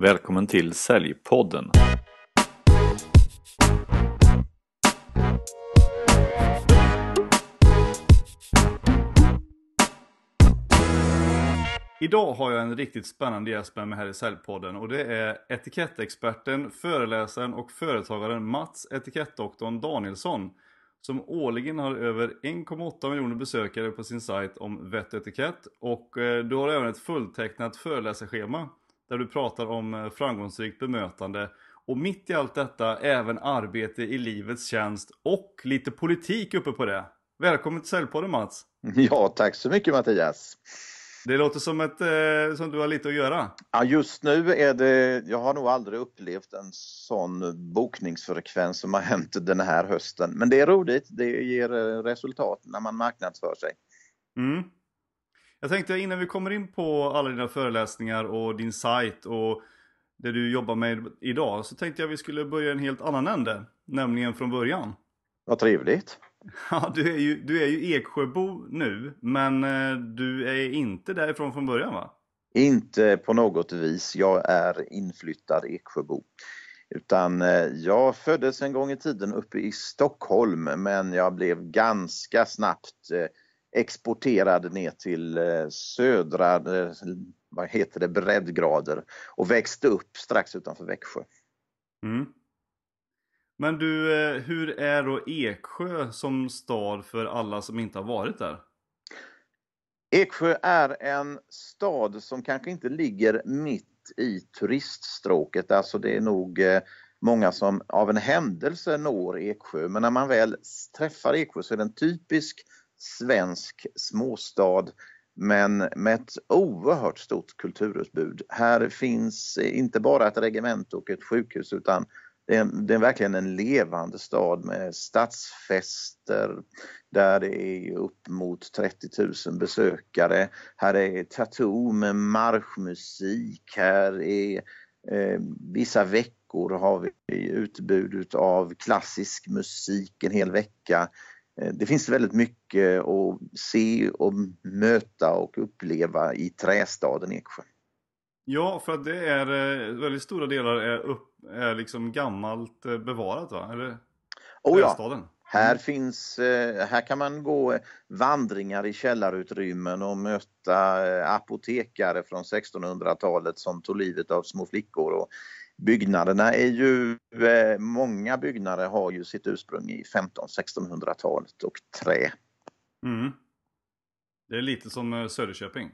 Välkommen till Säljpodden. Idag har jag en riktigt spännande gäst med mig här i Säljpodden och det är etikettexperten, föreläsaren och företagaren Mats Etikettdoktorn Danielsson som årligen har över 1,8 miljoner besökare på sin sajt om vett och etikett och eh, du har även ett fulltecknat föreläsarschema där du pratar om eh, framgångsrikt bemötande och mitt i allt detta även arbete i livets tjänst och lite politik uppe på det. Välkommen till Säljpodden Mats! Ja, tack så mycket Mattias! Det låter som, ett, eh, som du har lite att göra. Ja, just nu är det, jag har nog aldrig upplevt en sån bokningsfrekvens som har hänt den här hösten. Men det är roligt, det ger eh, resultat när man marknadsför sig. Mm. Jag tänkte innan vi kommer in på alla dina föreläsningar och din sajt och det du jobbar med idag så tänkte jag vi skulle börja en helt annan ände, nämligen från början. Vad trevligt! Ja, du är ju, du är ju Eksjöbo nu, men eh, du är inte därifrån från början va? Inte på något vis, jag är inflyttad Eksjöbo. Utan eh, jag föddes en gång i tiden uppe i Stockholm men jag blev ganska snabbt eh, exporterad ner till södra, vad heter det, breddgrader och växte upp strax utanför Växjö. Mm. Men du, eh, hur är då Eksjö som stad för alla som inte har varit där? Eksjö är en stad som kanske inte ligger mitt i turiststråket, alltså det är nog eh, många som av en händelse når Eksjö, men när man väl träffar Eksjö så är det en typisk svensk småstad men med ett oerhört stort kulturutbud. Här finns eh, inte bara ett regemente och ett sjukhus utan det är, det är verkligen en levande stad med stadsfester där det är upp mot 30 000 besökare. Här är tattoo med marschmusik, här är eh, vissa veckor har vi utbud av klassisk musik en hel vecka. Eh, det finns väldigt mycket att se och möta och uppleva i trästaden Eksjö. Ja, för att det är eh, väldigt stora delar är, upp, är liksom gammalt eh, bevarat va? Eller? Oh ja. Här, mm. finns, här kan man gå vandringar i källarutrymmen och möta apotekare från 1600-talet som tog livet av små flickor. Och byggnaderna är ju, många byggnader har ju sitt ursprung i 1500-1600-talet och trä. Mm. Det är lite som Söderköping.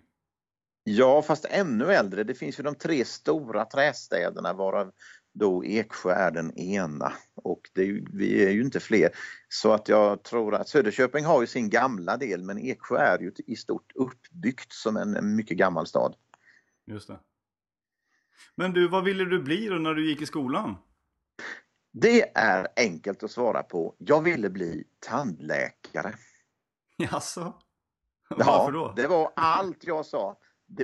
Ja, fast ännu äldre. Det finns ju de tre stora trästäderna varav då Eksjö är den ena och det är, vi är ju inte fler. Så att jag tror att Söderköping har ju sin gamla del men Eksjö är ju i stort uppbyggt som en mycket gammal stad. Just det. Men du, vad ville du bli då när du gick i skolan? Det är enkelt att svara på. Jag ville bli tandläkare. Jaså? Varför då? Ja, det var allt jag sa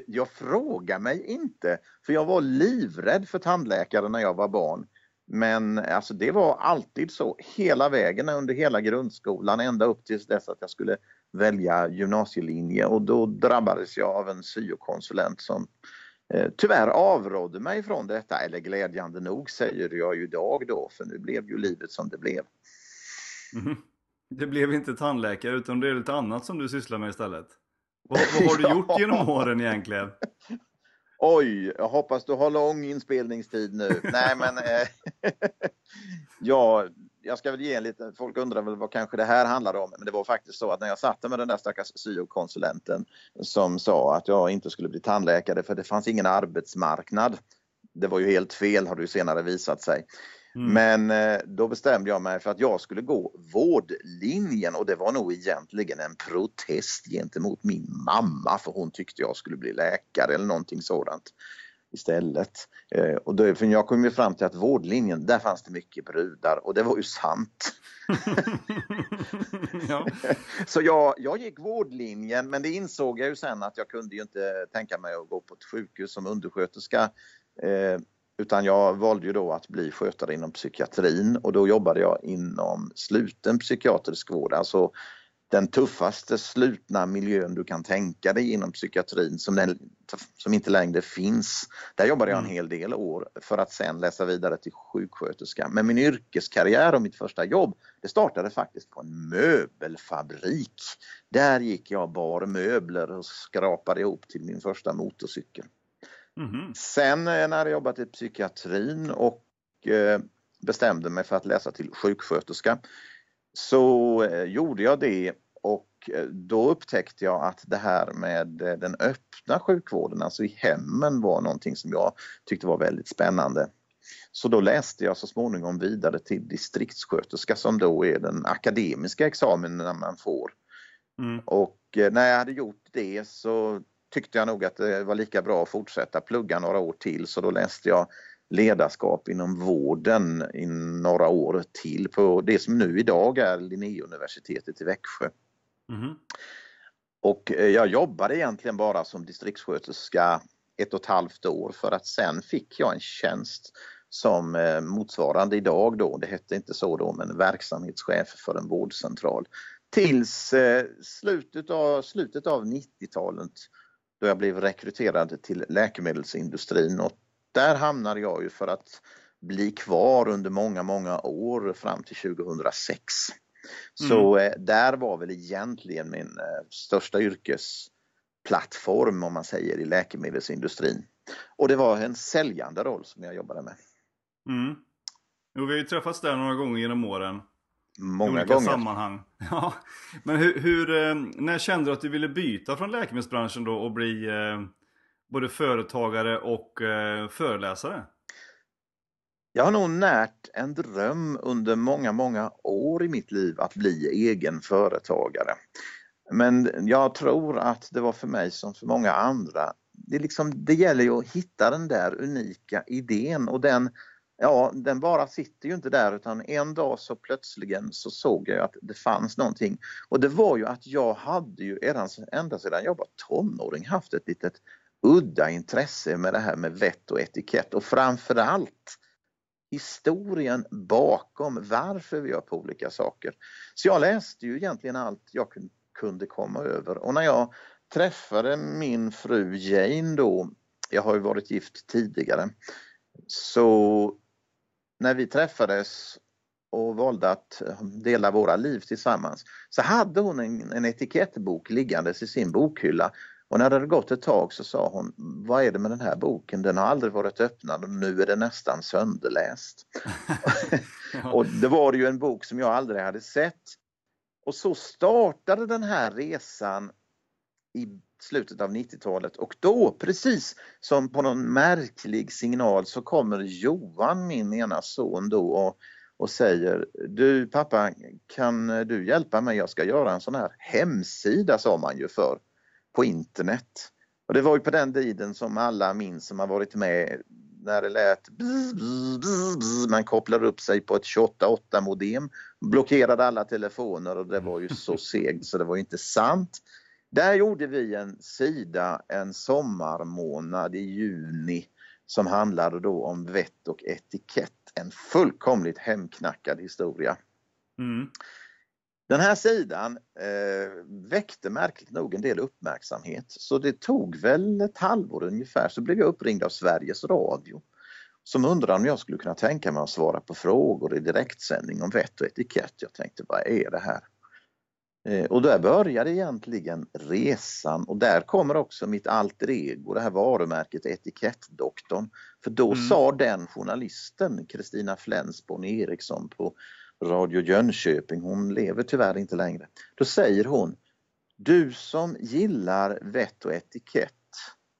jag frågar mig inte, för jag var livrädd för tandläkare när jag var barn. Men alltså det var alltid så hela vägen under hela grundskolan ända upp tills dess att jag skulle välja gymnasielinje och då drabbades jag av en syokonsulent som tyvärr avrådde mig från detta, eller glädjande nog säger jag ju idag då för nu blev ju livet som det blev. Mm. Det blev inte tandläkare utan det är lite annat som du sysslar med istället? Vad, vad har du gjort genom åren egentligen? Oj, jag hoppas du har lång inspelningstid nu. Nej men, eh, ja, jag ska väl ge en liten, folk undrar väl vad kanske det här handlar om, men det var faktiskt så att när jag satte med den där stackars syokonsulenten som sa att jag inte skulle bli tandläkare för det fanns ingen arbetsmarknad. Det var ju helt fel har det ju senare visat sig. Mm. Men eh, då bestämde jag mig för att jag skulle gå vårdlinjen och det var nog egentligen en protest gentemot min mamma för hon tyckte jag skulle bli läkare eller någonting sådant istället. Eh, och då, för jag kom ju fram till att vårdlinjen, där fanns det mycket brudar och det var ju sant. ja. Så jag, jag gick vårdlinjen men det insåg jag ju sen att jag kunde ju inte tänka mig att gå på ett sjukhus som undersköterska. Eh, utan jag valde ju då att bli skötare inom psykiatrin och då jobbade jag inom sluten psykiatrisk vård, alltså den tuffaste slutna miljön du kan tänka dig inom psykiatrin som, den, som inte längre finns. Där jobbade jag en mm. hel del år för att sen läsa vidare till sjuksköterska. Men min yrkeskarriär och mitt första jobb det startade faktiskt på en möbelfabrik. Där gick jag bar möbler och skrapade ihop till min första motorcykel. Mm. Sen när jag jobbat i psykiatrin och eh, bestämde mig för att läsa till sjuksköterska så eh, gjorde jag det och eh, då upptäckte jag att det här med eh, den öppna sjukvården, alltså i hemmen, var någonting som jag tyckte var väldigt spännande. Så då läste jag så småningom vidare till distriktssköterska som då är den akademiska examen man får. Mm. Och när jag hade gjort det så tyckte jag nog att det var lika bra att fortsätta plugga några år till så då läste jag ledarskap inom vården i några år till på det som nu idag är Linnéuniversitetet i Växjö. Mm. Och eh, jag jobbade egentligen bara som distriktssköterska ett och ett halvt år för att sen fick jag en tjänst som eh, motsvarande idag då, det hette inte så då, men verksamhetschef för en vårdcentral. Tills eh, slutet av, slutet av 90-talet då jag blev rekryterad till läkemedelsindustrin och där hamnade jag ju för att bli kvar under många, många år fram till 2006. Så mm. Eh, där var väl egentligen min eh, största yrkesplattform om man säger i läkemedelsindustrin. Och det var en säljande roll som jag jobbade med. Mm. Jo, vi har ju träffats där några gånger genom åren. Många I olika gånger. sammanhang. Ja. Men hur, hur, eh, när kände du att du ville byta från läkemedelsbranschen då och bli eh, både företagare och eh, föreläsare? Jag har nog närt en dröm under många, många år i mitt liv att bli egen företagare. Men jag tror att det var för mig som för många andra. Det, liksom, det gäller ju att hitta den där unika idén och den, ja, den bara sitter ju inte där utan en dag så plötsligen så såg jag att det fanns någonting. Och det var ju att jag hade ju ända sedan jag var tonåring haft ett litet udda intresse med det här med vett och etikett och framförallt historien bakom varför vi gör på olika saker. Så jag läste ju egentligen allt jag kunde komma över och när jag träffade min fru Jane då, jag har ju varit gift tidigare, så när vi träffades och valde att dela våra liv tillsammans så hade hon en, en etikettbok liggandes i sin bokhylla och när det hade gått ett tag så sa hon, vad är det med den här boken? Den har aldrig varit öppnad och nu är den nästan sönderläst. och det var ju en bok som jag aldrig hade sett. Och så startade den här resan i slutet av 90-talet och då, precis som på någon märklig signal, så kommer Johan, min ena son då och, och säger Du pappa, kan du hjälpa mig? Jag ska göra en sån här hemsida, sa man ju för på internet. Och det var ju på den tiden som alla minns som har varit med när det lät bzz, bzz, bzz, man kopplade upp sig på ett 28.8 modem, blockerade alla telefoner och det var ju så segt så det var inte sant. Där gjorde vi en sida en sommarmånad i juni som handlade då om vett och etikett. En fullkomligt hemknackad historia. Mm. Den här sidan eh, väckte märkligt nog en del uppmärksamhet så det tog väl ett halvår ungefär så blev jag uppringd av Sveriges Radio som undrade om jag skulle kunna tänka mig att svara på frågor i direktsändning om vett och etikett. Jag tänkte vad är det här? Eh, och där började egentligen resan och där kommer också mitt alter ego, det här varumärket Etikettdoktorn. För då mm. sa den journalisten, Kristina Flensborn Eriksson på Radio Jönköping, hon lever tyvärr inte längre. Då säger hon, du som gillar vett och etikett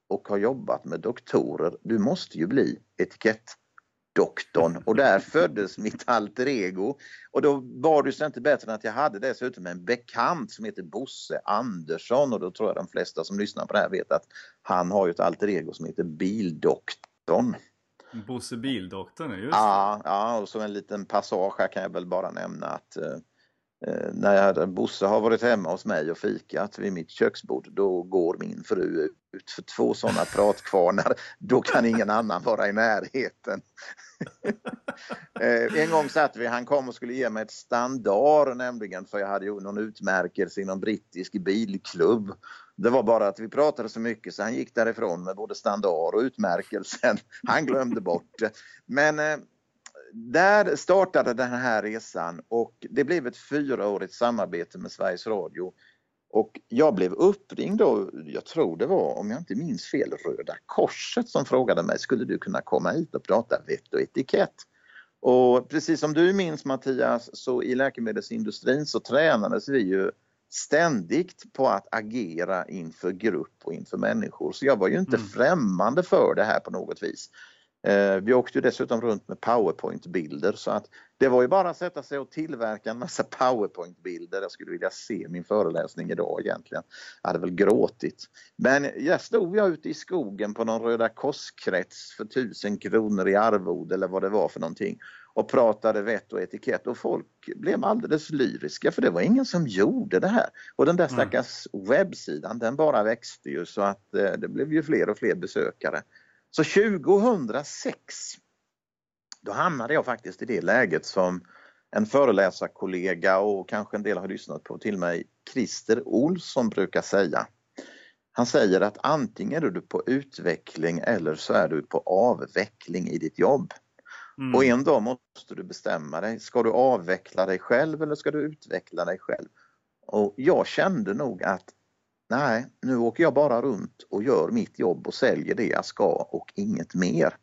och har jobbat med doktorer, du måste ju bli etikettdoktorn och där föddes mitt alter ego. Och då var det ju inte bättre än att jag hade dessutom en bekant som heter Bosse Andersson och då tror jag de flesta som lyssnar på det här vet att han har ju ett alter ego som heter Bildoktorn. Bosse Bildoktorn, just ja, ja, och som en liten passage här kan jag väl bara nämna att eh, eh, när jag, Bosse har varit hemma hos mig och fikat vid mitt köksbord, då går min fru ut för två sådana pratkvarnar. Då kan ingen annan vara i närheten. Eh, en gång satt vi, han kom och skulle ge mig ett standard nämligen för jag hade ju någon utmärkelse inom brittisk bilklubb. Det var bara att vi pratade så mycket så han gick därifrån med både standard och utmärkelsen. Han glömde bort det. Men eh, där startade den här resan och det blev ett fyraårigt samarbete med Sveriges Radio. Och jag blev uppringd då, jag tror det var, om jag inte minns fel, Röda Korset som frågade mig, skulle du kunna komma hit och prata vett och etikett? Och precis som du minns Mattias, så i läkemedelsindustrin så tränades vi ju ständigt på att agera inför grupp och inför människor. Så jag var ju inte mm. främmande för det här på något vis. Eh, vi åkte ju dessutom runt med powerpoint-bilder så att det var ju bara att sätta sig och tillverka en massa powerpoint-bilder. Jag skulle vilja se min föreläsning idag egentligen. Jag hade väl gråtit. Men jag stod jag ute i skogen på någon Röda korskrets för tusen kronor i arvode eller vad det var för någonting och pratade vett och etikett och folk blev alldeles lyriska för det var ingen som gjorde det här. Och den där stackars mm. webbsidan den bara växte ju så att eh, det blev ju fler och fler besökare. Så 2006 då hamnade jag faktiskt i det läget som en föreläsarkollega och kanske en del har lyssnat på till mig, Christer Olsson brukar säga. Han säger att antingen är du på utveckling eller så är du på avveckling i ditt jobb. Mm. Och en dag måste du bestämma dig. Ska du avveckla dig själv eller ska du utveckla dig själv? Och jag kände nog att nej, nu åker jag bara runt och gör mitt jobb och säljer det jag ska och inget mer.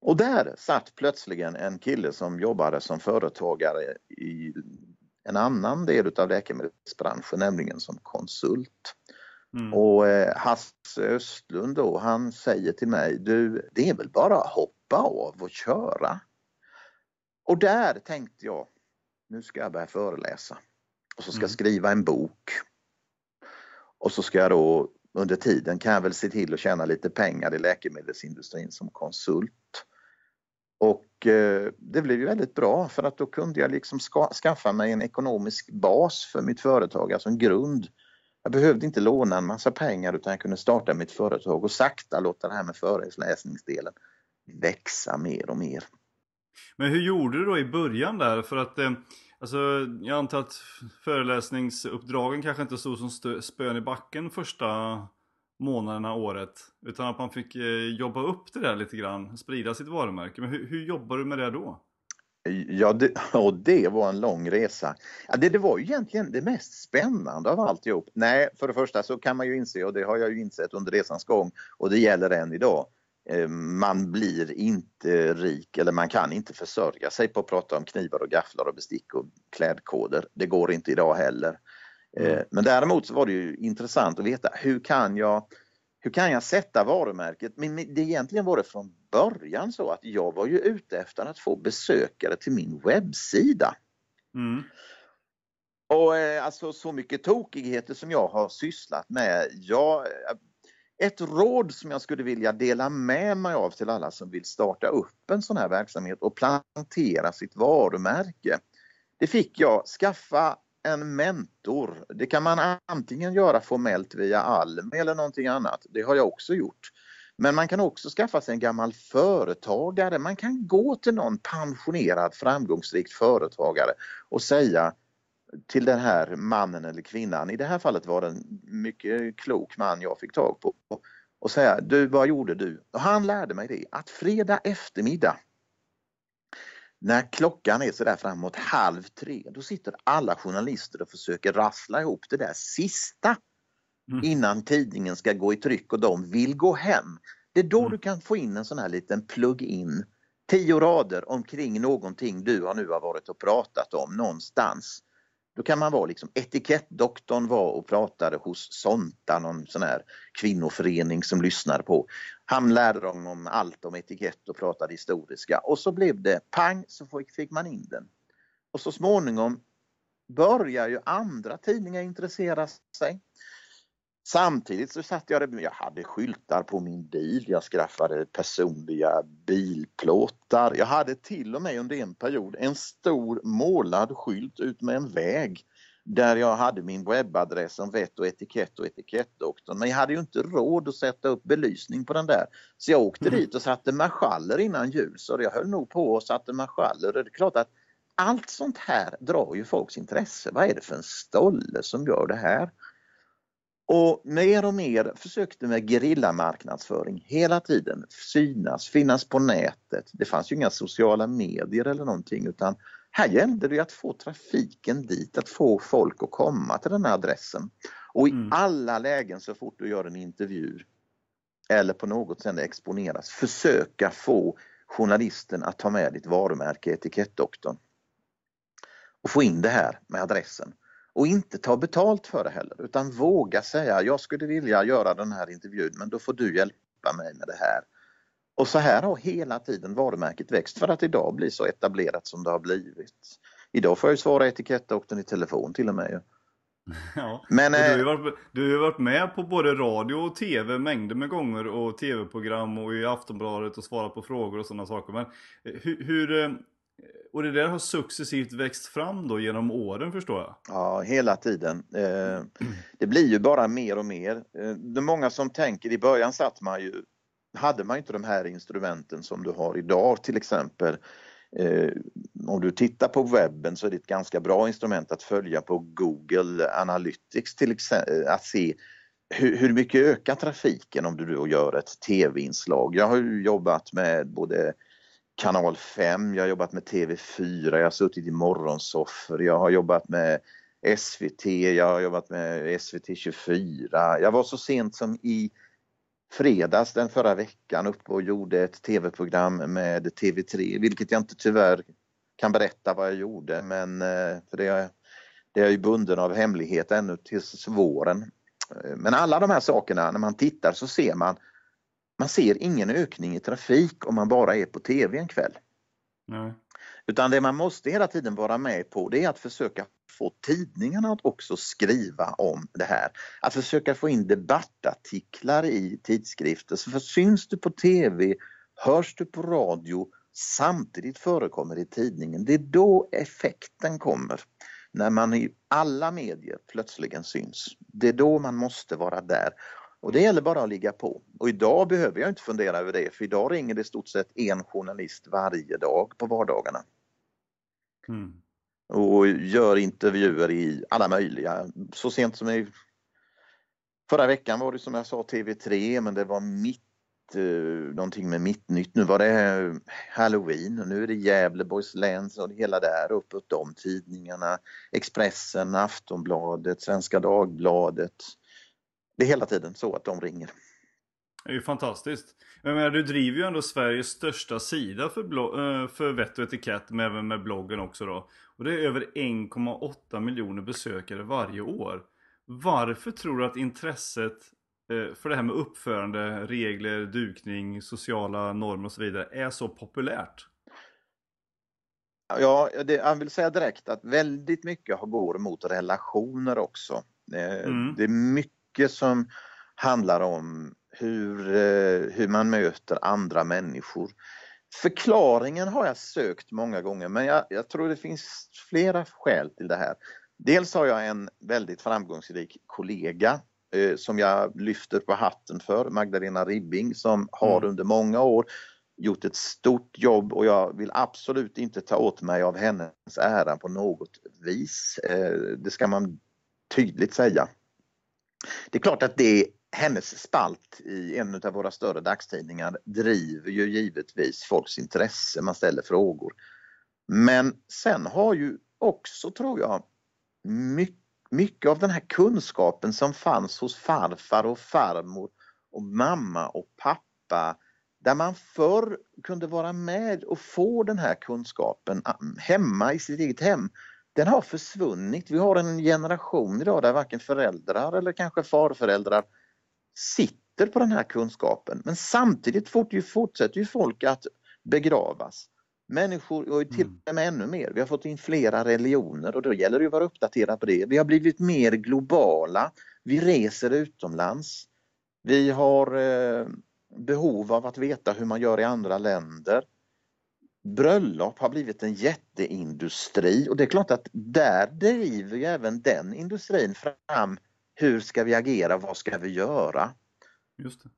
Och där satt plötsligen en kille som jobbade som företagare i en annan del av läkemedelsbranschen, nämligen som konsult. Mm. Och eh, Hasse Östlund då, han säger till mig, du det är väl bara att hoppa av och köra. Och där tänkte jag, nu ska jag börja föreläsa och så ska jag mm. skriva en bok. Och så ska jag då under tiden kan jag väl se till att tjäna lite pengar i läkemedelsindustrin som konsult. Och eh, det blev ju väldigt bra för att då kunde jag liksom ska, skaffa mig en ekonomisk bas för mitt företag, alltså en grund. Jag behövde inte låna en massa pengar utan jag kunde starta mitt företag och sakta låta det här med föreläsningsdelen växa mer och mer. Men hur gjorde du då i början där? För att eh, alltså, jag antar att föreläsningsuppdragen kanske inte stod som spön i backen första månaderna, året. Utan att man fick eh, jobba upp det där lite grann, sprida sitt varumärke. Men hur, hur jobbar du med det då? Ja, det, och det var en lång resa. Ja, det, det var ju egentligen det mest spännande av alltihop. Nej, för det första så kan man ju inse, och det har jag ju insett under resans gång, och det gäller än idag, man blir inte rik eller man kan inte försörja sig på att prata om knivar och gafflar och bestick och klädkoder. Det går inte idag heller. Eh, mm. Men däremot så var det ju intressant att veta hur kan jag hur kan jag sätta varumärket? Men det egentligen var det från början så att jag var ju ute efter att få besökare till min webbsida. Mm. Och eh, alltså så mycket tokigheter som jag har sysslat med. Jag, ett råd som jag skulle vilja dela med mig av till alla som vill starta upp en sån här verksamhet och plantera sitt varumärke. Det fick jag, skaffa en mentor. Det kan man antingen göra formellt via Almi eller någonting annat. Det har jag också gjort. Men man kan också skaffa sig en gammal företagare. Man kan gå till någon pensionerad framgångsrik företagare och säga till den här mannen eller kvinnan, i det här fallet var det en mycket klok man jag fick tag på, och säga du vad gjorde du? Och han lärde mig det att fredag eftermiddag när klockan är sådär framåt halv tre, då sitter alla journalister och försöker rassla ihop det där sista mm. innan tidningen ska gå i tryck och de vill gå hem. Det är då mm. du kan få in en sån här liten plug-in, tio rader omkring någonting du har nu har varit och pratat om någonstans. Då kan man vara liksom, etikettdoktorn var och pratade hos Sonta, någon sån här kvinnoförening som lyssnade på. Han lärde dem om allt om etikett och pratade historiska och så blev det pang så fick man in den. Och så småningom börjar ju andra tidningar intressera sig. Samtidigt så satt jag, jag hade skyltar på min bil, jag skaffade personliga bilplåtar. Jag hade till och med under en period en stor målad skylt ut med en väg där jag hade min webbadress om vett och etikett och etikettdoktorn. Men jag hade ju inte råd att sätta upp belysning på den där. Så jag åkte mm. dit och satte marschaller innan jul. Så jag höll nog på och satte marschaller. Det är klart att allt sånt här drar ju folks intresse. Vad är det för en stolle som gör det här? Och mer och mer försökte med gerillamarknadsföring hela tiden synas, finnas på nätet. Det fanns ju inga sociala medier eller någonting utan här gällde det att få trafiken dit, att få folk att komma till den här adressen. Och i mm. alla lägen så fort du gör en intervju eller på något sätt exponeras, försöka få journalisten att ta med ditt varumärke Etikettdoktorn och få in det här med adressen. Och inte ta betalt för det heller utan våga säga jag skulle vilja göra den här intervjun men då får du hjälpa mig med det här. Och så här har hela tiden varumärket växt för att idag bli så etablerat som det har blivit. Idag får jag ju svara etikettdoktorn i telefon till och med. Ja, Men, du, har ju eh, varit, du har varit med på både radio och tv mängder med gånger och tv-program och i Aftonbladet och svarat på frågor och sådana saker. Men eh, hur, hur, eh, Eh, och det där har successivt växt fram då genom åren förstår jag? Ja, hela tiden. Eh, det blir ju bara mer och mer. Eh, det är många som tänker, i början satt man ju, hade man inte de här instrumenten som du har idag till exempel. Om du tittar på webben så är det ett ganska bra instrument att följa på Google Analytics till exempel, att se hur, mycket ökar trafiken om du då gör ett tv-inslag. Jag har ju jobbat med både kanal 5, jag har jobbat med TV4, jag har suttit i morgonsoffer, jag har jobbat med SVT, jag har jobbat med SVT 24. Jag var så sent som i fredags den förra veckan uppe och gjorde ett tv-program med TV3, vilket jag inte tyvärr kan berätta vad jag gjorde men eh, för det är, det är ju bunden av hemlighet ännu tills våren. Eh, men alla de här sakerna, när man tittar så ser man man ser ingen ökning i trafik om man bara är på TV en kväll. Nej. Utan det man måste hela tiden vara med på det är att försöka få tidningarna att också skriva om det här. Att försöka få in debattartiklar i tidskrifter. Så för syns du på TV, hörs du på radio, samtidigt förekommer i tidningen, det är då effekten kommer. När man i alla medier plötsligen syns. Det är då man måste vara där. Och det gäller bara att ligga på. Och idag behöver jag inte fundera över det för idag ringer det i stort sett en journalist varje dag på vardagarna. Mm. Och gör intervjuer i alla möjliga. Så sent som i förra veckan var det som jag sa TV3 men det var mitt eh, någonting med mitt nytt. Nu var det Halloween och nu är det Gävleborgs län och det hela där uppåt de tidningarna. Expressen, Aftonbladet, Svenska Dagbladet det är hela tiden så att de ringer. Det är ju fantastiskt. Menar, du driver ju ändå Sveriges största sida för, eh, för vett och etikett, men även med bloggen också då. Och det är över 1,8 miljoner besökare varje år. Varför tror du att intresset eh, för det här med uppförande, regler, dukning, sociala normer och så vidare är så populärt? Ja, det, jag vill säga direkt att väldigt mycket går mot relationer också. Eh, mm. Det är mycket mycket som handlar om hur, eh, hur man möter andra människor. Förklaringen har jag sökt många gånger men jag, jag tror det finns flera skäl till det här. Dels har jag en väldigt framgångsrik kollega eh, som jag lyfter på hatten för, Magdalena Ribbing, som har mm. under många år gjort ett stort jobb och jag vill absolut inte ta åt mig av hennes ära på något vis. Eh, det ska man tydligt säga. Det är klart att det hennes spalt i en av våra större dagstidningar driver ju givetvis folks intresse, man ställer frågor. Men sen har ju också, tror jag, mycket, av den här kunskapen som fanns hos farfar och farmor och mamma och pappa där man förr kunde vara med och få den här kunskapen ah, hemma i sitt eget hem den har försvunnit. Vi har en generation idag där varken föräldrar eller kanske farföräldrar sitter på den här kunskapen. Men samtidigt fortsätter ju folk att begravas. Människor, och till mm. och med ännu mer, vi har fått in flera religioner och då gäller det att vara uppdaterad på det. Vi har blivit mer globala, vi reser utomlands. Vi har eh, behov av att veta hur man gör i andra länder. Bröllop har blivit en jätteindustri och det är klart att där driver ju även den industrin fram hur ska vi agera, vad ska vi göra? Just det.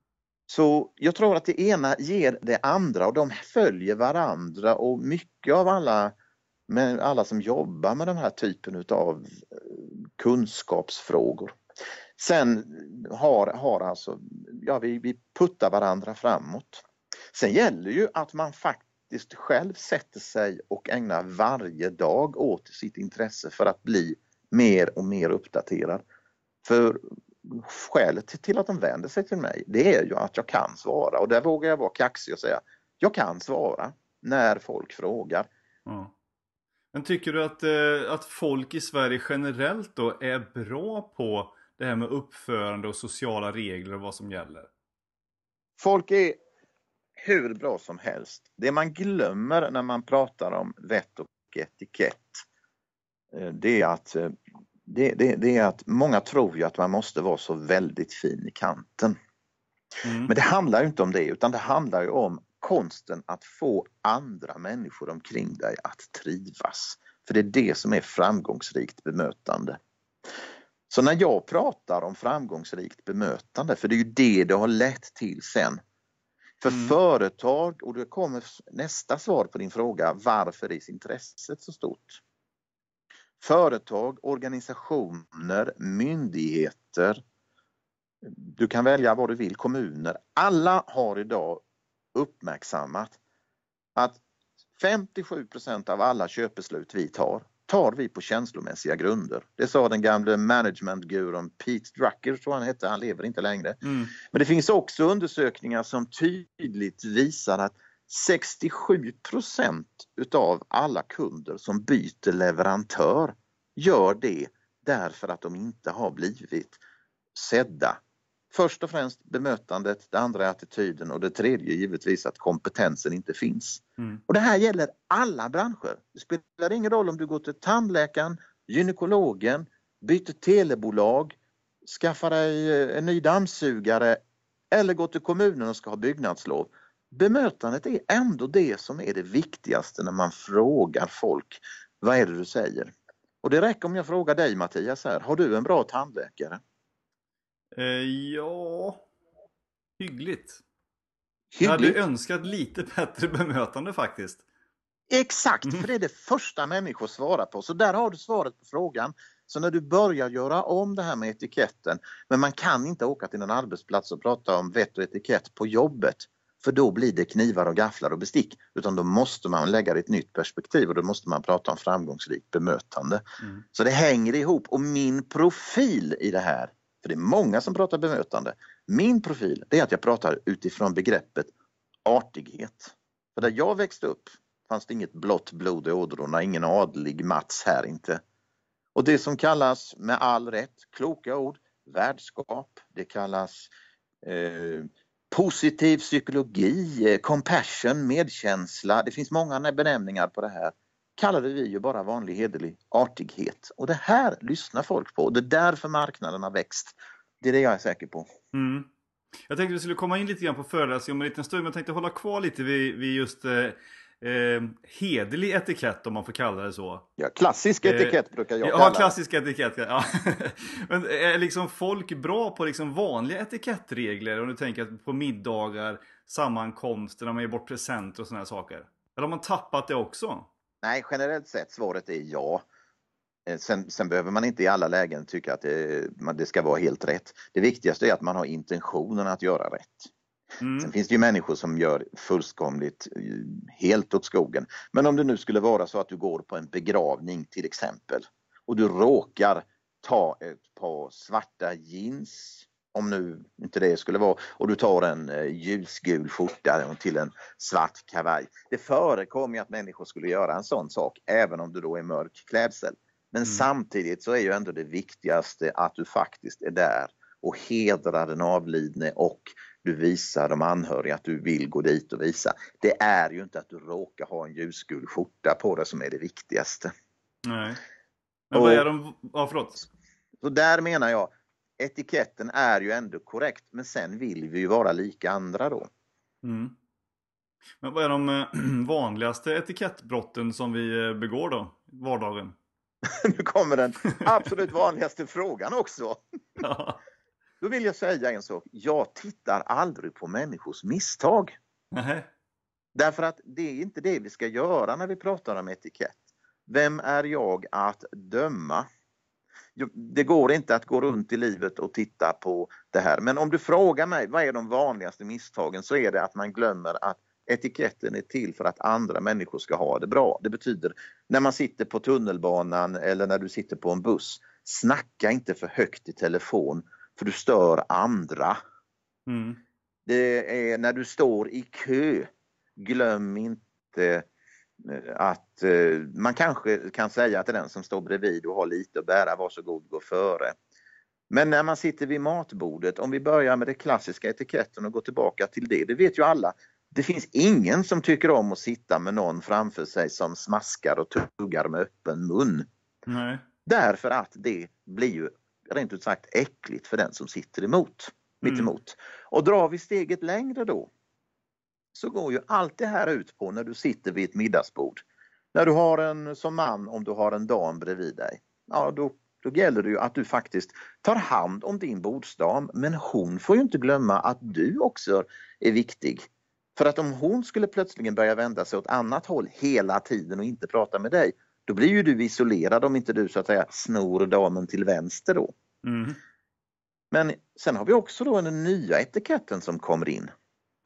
Så jag tror att det ena ger det andra och de följer varandra och mycket av alla, med alla som jobbar med den här typen utav kunskapsfrågor. Sen har, har alltså, ja vi, vi puttar varandra framåt. Sen gäller ju att man faktiskt själv sätter sig och ägnar varje dag åt sitt intresse för att bli mer och mer uppdaterad. För skälet till att de vänder sig till mig det är ju att jag kan svara och där vågar jag vara kaxig och säga jag kan svara när folk frågar. Ja. Men tycker du att, eh, att folk i Sverige generellt då är bra på det här med uppförande och sociala regler och vad som gäller? Folk är hur bra som helst. Det man glömmer när man pratar om vett och etikett eh, det är att eh, det, det, det, är att många tror ju att man måste vara så väldigt fin i kanten. Mm. Men det handlar ju inte om det utan det handlar ju om konsten att få andra människor omkring dig att trivas. För det är det som är framgångsrikt bemötande. Så när jag pratar om framgångsrikt bemötande, för det är ju det det har lett till sen. För mm. företag, och det kommer nästa svar på din fråga, varför är intresset så stort? Företag, organisationer, myndigheter, du kan välja vad du vill, kommuner. Alla har idag uppmärksammat att 57% av alla köpbeslut vi tar, tar vi på känslomässiga grunder. Det sa den gamle managementgurun Pete Drucker, tror han hette, han lever inte längre. Mm. Men det finns också undersökningar som tydligt visar att 67% utav alla kunder som byter leverantör gör det därför att de inte har blivit sedda. Först och främst bemötandet, det andra är attityden och det tredje givetvis att kompetensen inte finns. Mm. Och Det här gäller alla branscher. Det spelar ingen roll om du går till tandläkaren, gynekologen, byter telebolag, skaffar dig eh, en ny dammsugare eller går till kommunen och ska ha byggnadslov. Bemötandet är ändå det som är det viktigaste när man frågar folk. Vad är det du säger? Och det räcker om jag frågar dig Mattias här, har du en bra tandläkare? Eh, ja, hyggligt. hyggligt. Jag hade önskat lite bättre bemötande faktiskt. Exakt, mm. för det är det första människor svarar på. Så där har du svaret på frågan. Så när du börjar göra om det här med etiketten, men man kan inte åka till en arbetsplats och prata om vett och etikett på jobbet. För då blir det knivar och gafflar och bestick. Utan då måste man lägga det i ett nytt perspektiv och då måste man prata om framgångsrikt bemötande. Mm. Så det hänger ihop och min profil i det här, för det är många som pratar bemötande. Min profil det är att jag pratar utifrån begreppet artighet. För där jag växte upp fanns det inget blått blod i ådrorna, ingen adlig Mats här inte. Och det som kallas med all rätt kloka ord, värdskap, det kallas eh, positiv psykologi, eh, compassion, medkänsla. Det finns många benämningar på det här. Kallade vi ju bara vanlig hederlig artighet. Och det här lyssnar folk på. Det är därför marknaden har växt. Det är det jag är säker på. Mm. Jag tänkte att vi skulle komma in lite grann på föreläsningen om en liten stund. Men jag tänkte hålla kvar lite vid, vid just eh, eh, hederlig etikett om man får kalla det så. Ja, klassisk eh, etikett eh, brukar jag kalla det. Ja, klassisk etikett. Ja. Men är liksom folk bra på liksom vanliga etikettregler? Om du tänker på middagar, sammankomster, när man ger bort presenter och sådana saker. Eller har man tappat det också? Nej, generellt sett svaret är ja. Eh, sen, sen, behöver man inte i alla lägen tycka att det, det, ska vara helt rätt. Det viktigaste är att man har intentionen att göra rätt. Mm. Sen finns det ju människor som gör fullkomligt eh, helt åt skogen. Men om det nu skulle vara så att du går på en begravning till exempel och du råkar ta ett par svarta jeans om nu inte det skulle vara, och du tar en eh, ljusgul skjorta till en svart kavaj. Det förekommer att människor skulle göra en sån sak även om du då är mörk klädsel. Men mm. samtidigt så är ju ändå det viktigaste att du faktiskt är där och hedrar den avlidne och du visar de anhöriga att du vill gå dit och visa. Det är ju inte att du råkar ha en ljusgul skjorta på dig som är det viktigaste. Nej. Men vad är de... Ja, förlåt. Så där menar jag, etiketten är ju ändå korrekt men sen vill vi ju vara lika andra då. Mm. Men vad är de eh, vanligaste etikettbrotten som vi eh, begår då? Vardagen? nu kommer den absolut vanligaste frågan också. Ja. Då vill jag säga en sak. Jag tittar aldrig på människors misstag. Nej. Därför att det är inte det vi ska göra när vi pratar om etikett. Vem är jag att döma? Det går inte att gå runt i livet och titta på det här. Men om du frågar mig vad är de vanligaste misstagen så är det att man glömmer att etiketten är till för att andra människor ska ha det bra. Det betyder när man sitter på tunnelbanan eller när du sitter på en buss, snacka inte för högt i telefon för du stör andra. Mm. Det är när du står i kö, glöm inte att eh, man kanske kan säga till den som står bredvid och har lite att bära, varsågod gå före. Men när man sitter vid matbordet, om vi börjar med det klassiska etiketten och går tillbaka till det, det vet ju alla. Det finns ingen som tycker om att sitta med någon framför sig som smaskar och tuggar med öppen mun. Nej. Därför att det blir ju rent ut sagt äckligt för den som sitter emot, mitt Mm. emot. Och drar vi steget längre då så går ju allt det här ut på när du sitter vid ett middagsbord. När du har en, som man, om du har en dam bredvid dig, ja då, då gäller det ju att du faktiskt tar hand om din bordsdam men hon får ju inte glömma att du också är viktig. För att om hon skulle plötsligen börja vända sig åt annat håll hela tiden och inte prata med dig, då blir ju du isolerad om inte du så att säga snor damen till vänster då. Mm. Men sen har vi också då den nya etiketten som kommer in.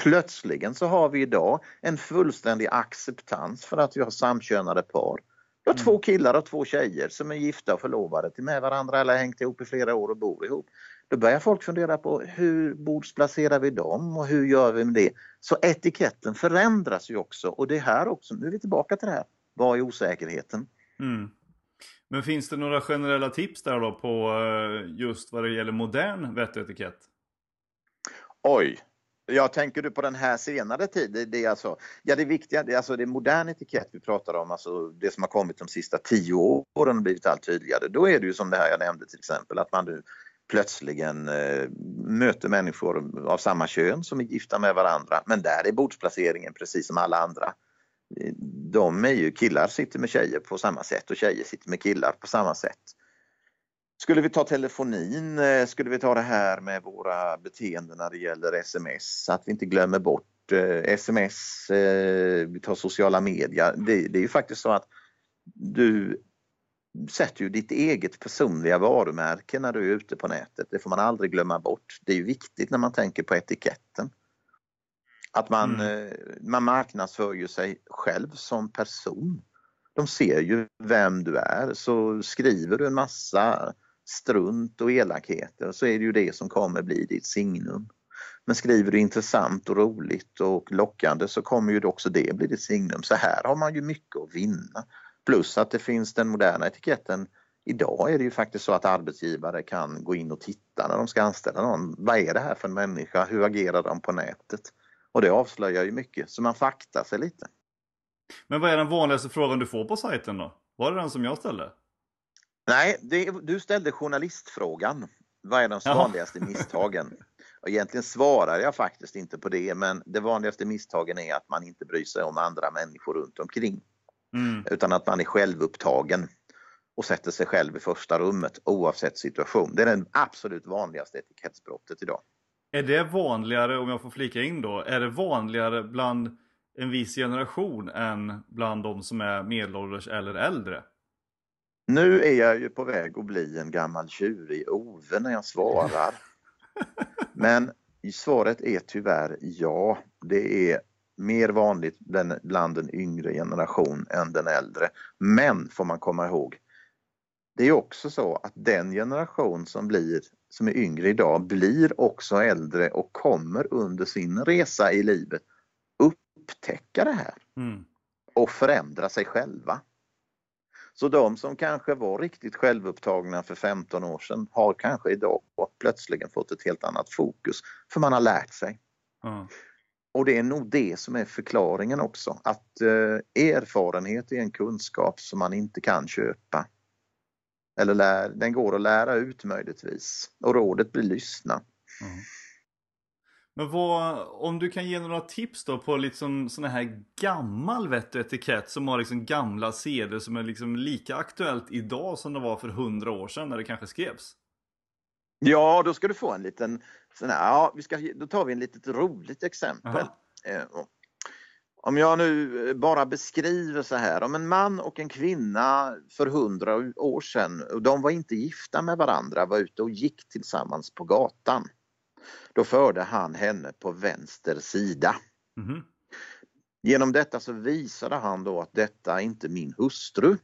Plötsligen så har vi idag en fullständig acceptans för att vi har samkönade par. Vi har Mm. två killar och två tjejer som är gifta och förlovade till med varandra eller hängt ihop i flera år och bor ihop. Då börjar folk fundera på hur bordsplacerar vi dem och hur gör vi med det? Så etiketten förändras ju också och det här också, nu är vi tillbaka till det här. Vad är osäkerheten? Mm. Men finns det några generella tips där då på eh, just vad det gäller modern vett och etikett? Oj, jag tänker du på den här senare tiden? Det är alltså, ja det viktiga, det är alltså det är modern etikett vi pratar om, alltså det som har kommit de sista tio åren och blivit allt tydligare. Då är det ju som det här jag nämnde till exempel att man nu plötsligen eh, möter människor av samma kön som är gifta med varandra. Men där är bordsplaceringen precis som alla andra. De är ju, killar sitter med tjejer på samma sätt och tjejer sitter med killar på samma sätt. Skulle vi ta telefonin, eh, skulle vi ta det här med våra beteenden när det gäller sms, att vi inte glömmer bort eh, sms, eh, vi tar sociala medier. Det, det är ju faktiskt så att du sätter ju ditt eget personliga varumärke när du är ute på nätet. Det får man aldrig glömma bort. Det är viktigt när man tänker på etiketten. Att man, eh, man marknadsför ju sig själv som person. De ser ju vem du är så skriver du en massa strunt och elakheter så är det ju det som kommer bli ditt signum. Men skriver du intressant och roligt och lockande så kommer ju också det bli ditt signum. Så här har man ju mycket att vinna. Plus att det finns den moderna etiketten. Idag är det ju faktiskt så att arbetsgivare kan gå in och titta när de ska anställa någon. Vad är det här för en människa? Hur agerar de på nätet? Och det avslöjar ju mycket, så man faktar sig lite. Men vad är den vanligaste frågan du får på sajten då? Var det den som jag ställde? Nej, det, du ställde journalistfrågan. Vad är de vanligaste misstagen? Och egentligen svarar jag faktiskt inte på det, men det vanligaste misstagen är att man inte bryr sig om andra människor runt omkring. Mm. Utan att man är självupptagen och sätter sig själv i första rummet oavsett situation. Det är det absolut vanligaste etikettsbrottet idag. Är det vanligare, om jag får flika in då, är det vanligare bland en viss generation än bland de som är medelålders eller äldre? Nu är jag ju på väg att bli en gammal tjurig Ove när jag svarar. Men svaret är tyvärr ja. Det är mer vanligt bland- den yngre generation än den äldre. Men får man komma ihåg, det är också så att den generation som, blir, som är yngre idag blir också äldre och kommer under sin resa i livet upptäcka det här Mm. och förändra sig själva. Så de som kanske var riktigt självupptagna för 15 år sedan har kanske idag plötsligen fått ett helt annat fokus för man har lärt sig. Ja. Och det är nog det som är förklaringen också, att eh, erfarenhet är en kunskap som man inte kan köpa. Eller lär, den går att lära ut möjligtvis och rådet blir lyssna. Ja. Men vad, om du kan ge några tips då på liksom sån här gammal vett och etikett som har liksom gamla seder som är liksom lika aktuellt idag som det var för hundra år sedan när det kanske skrevs? Ja, då ska du få en liten sån här, ja, vi ska, då tar vi en litet roligt exempel. Eh, om jag nu bara beskriver så här, om en man och en kvinna för hundra år sedan, och de var inte gifta med varandra, var ute och gick tillsammans på gatan. Då förde han henne på vänster sida. Mm. Genom detta så visade han då att detta är inte min hustru.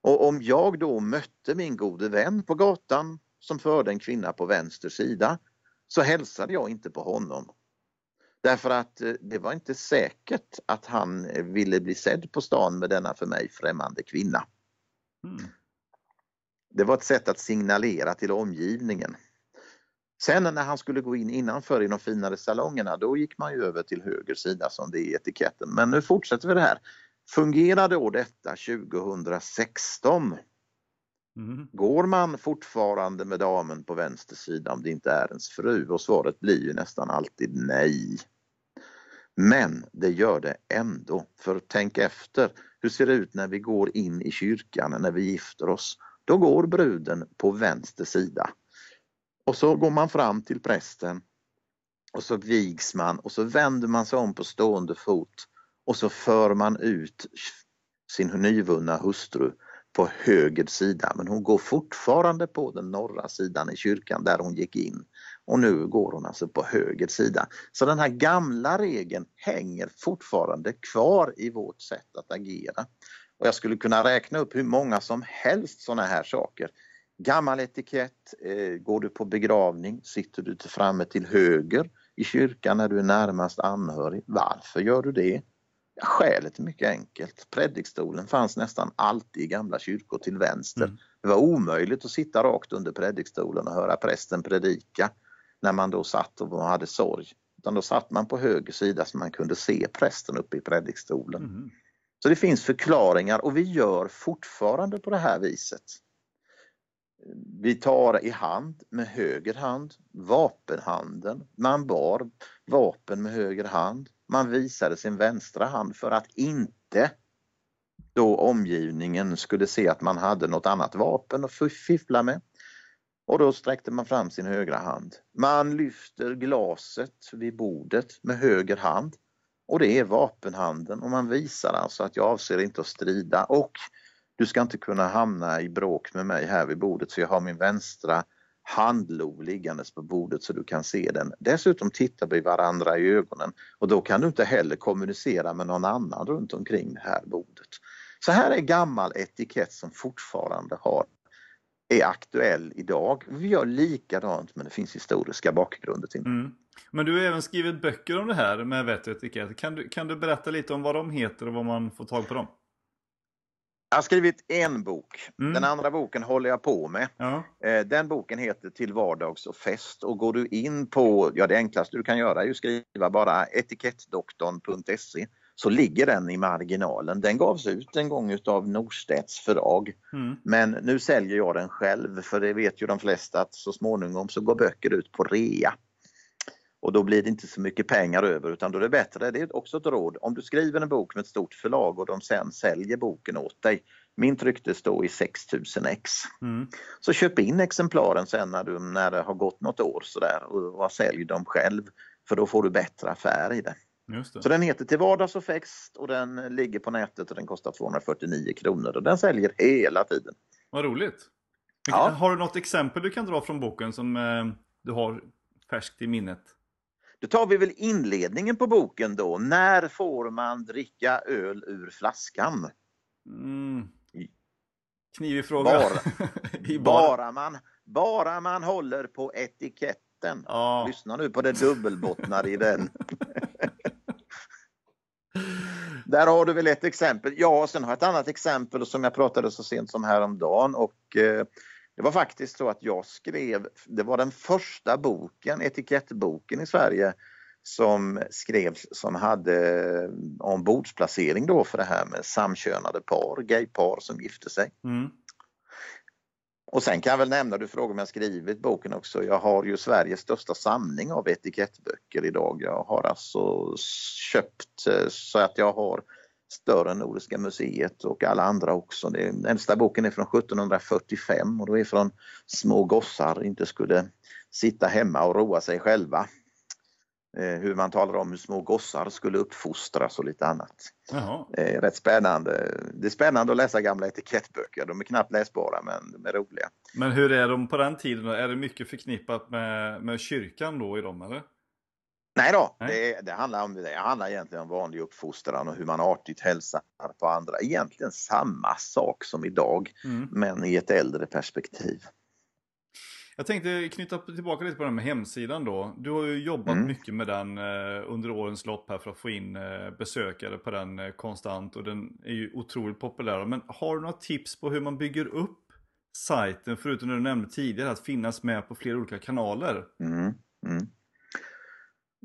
Och om jag då mötte min gode vän på gatan som förde en kvinna på vänster sida så hälsade jag inte på honom. Därför att eh, det var inte säkert att han ville bli sedd på stan med denna för mig främmande kvinna. Mm. Det var ett sätt att signalera till omgivningen. Sen när han skulle gå in innanför i de finare salongerna då gick man ju över till höger sida som det är i etiketten. Men nu fortsätter vi det här. Fungerar då detta 2016? Mm. Går man fortfarande med damen på vänster sida om det inte är ens fru? Och svaret blir ju nästan alltid nej. Men det gör det ändå. För tänk efter, hur ser det ut när vi går in i kyrkan när vi gifter oss? Då går bruden på vänster sida. Och så går man fram till prästen och så vigs man och så vänder man sig om på stående fot och så för man ut sin nyvunna hustru på höger sida men hon går fortfarande på den norra sidan i kyrkan där hon gick in och nu går hon alltså på höger sida. Så den här gamla regeln hänger fortfarande kvar i vårt sätt att agera. Och jag skulle kunna räkna upp hur många som helst sådana här saker. Gammal etikett, eh, går du på begravning, sitter du till framme till höger i kyrkan när du är närmast anhörig. Varför gör du det? Ja, skälet är mycket enkelt. Predikstolen fanns nästan alltid i gamla kyrkor till vänster. Mm. Det var omöjligt att sitta rakt under predikstolen och höra prästen predika när man då satt och hade sorg. Utan då satt man på höger sida så man kunde se prästen uppe i predikstolen. Mm. Så det finns förklaringar och vi gör fortfarande på det här viset. Vi tar i hand med höger hand, vapenhanden. Man bar vapen med höger hand. Man visade sin vänstra hand för att inte då omgivningen skulle se att man hade något annat vapen att fiffla med. Och då sträckte man fram sin högra hand. Man lyfter glaset vid bordet med höger hand och det är vapenhanden och man visar alltså att jag avser inte att strida och du ska inte kunna hamna i bråk med mig här vid bordet så jag har min vänstra handlov liggandes på bordet så du kan se den. Dessutom tittar vi varandra i ögonen och då kan du inte heller kommunicera med någon annan runt omkring det här bordet. Så här är gammal etikett som fortfarande har är aktuell idag. Vi gör likadant men det finns historiska bakgrunder till mm. Men du har även skrivit böcker om det här med vett och etikett. Kan du, kan du berätta lite om vad de heter och var man får tag på dem? Jag har skrivit en bok. Mm. Den andra boken håller jag på med. Ja. Eh, den boken heter Till vardags och fest och går du in på, ja det enklaste du kan göra är att skriva bara etikettdoktorn.se så ligger den i marginalen. Den gavs ut en gång utav Norstedts förlag. Mm. Men nu säljer jag den själv för det vet ju de flesta att så småningom så går böcker ut på rea. Och då blir det inte så mycket pengar över utan då är det bättre, det är också ett råd, om du skriver en bok med ett stort förlag och de sen säljer boken åt dig. Min trycktes då i 6000 ex. Mm. Så köp in exemplaren sen när, du, när det har gått något år sådär och, sälj dem själv för då får du bättre affär i det. Så den heter Till vardags och fest och den ligger på nätet och den kostar 249 kronor och den säljer hela tiden. Vad roligt! Ja. Har du något exempel du kan dra från boken som eh, du har färskt i minnet? Då tar vi väl inledningen på boken då. När får man dricka öl ur flaskan? Mm. Knivig fråga. Bara, bara, man, bara man håller på etiketten. Ja. Lyssna nu på det dubbelbottnade i den. Där har du väl ett exempel. Ja, sen har jag ett annat exempel som jag pratade så sent som häromdagen och eh, det var faktiskt så att jag skrev, det var den första boken, etikettboken i Sverige som skrevs som hade ombordsplacering då för det här med samkönade par, gaypar som gifte sig. Mm. Och sen kan jag väl nämna, du frågar om jag skrivit boken också, jag har ju Sveriges största samling av etikettböcker idag. Jag har alltså köpt eh, så att jag har större än Nordiska museet och alla andra också. Den äldsta boken är från 1745 och då är från små gossar inte skulle sitta hemma och roa sig själva. Eh, hur man talar om hur små gossar skulle uppfostras och lite annat. Jaha. Eh, rätt spännande. Det är spännande att läsa gamla etikettböcker. De är knappt läsbara men de är roliga. Men hur är de på den tiden? Är det mycket förknippat med, med kyrkan då i dem eller? Nej då, Nej. Det, det, handlar om, det handlar egentligen om vanlig uppfostran och hur man artigt hälsar på andra. Egentligen samma sak som idag, mm. men i ett äldre perspektiv. Jag tänkte knyta tillbaka lite på den med hemsidan då. Du har ju jobbat mm. mycket med den eh, under årens lopp här för att få in eh, besökare på den eh, konstant och den är ju otroligt populär. Men har du några tips på hur man bygger upp sajten, förutom det du nämnde tidigare, att finnas med på flera olika kanaler? Mm.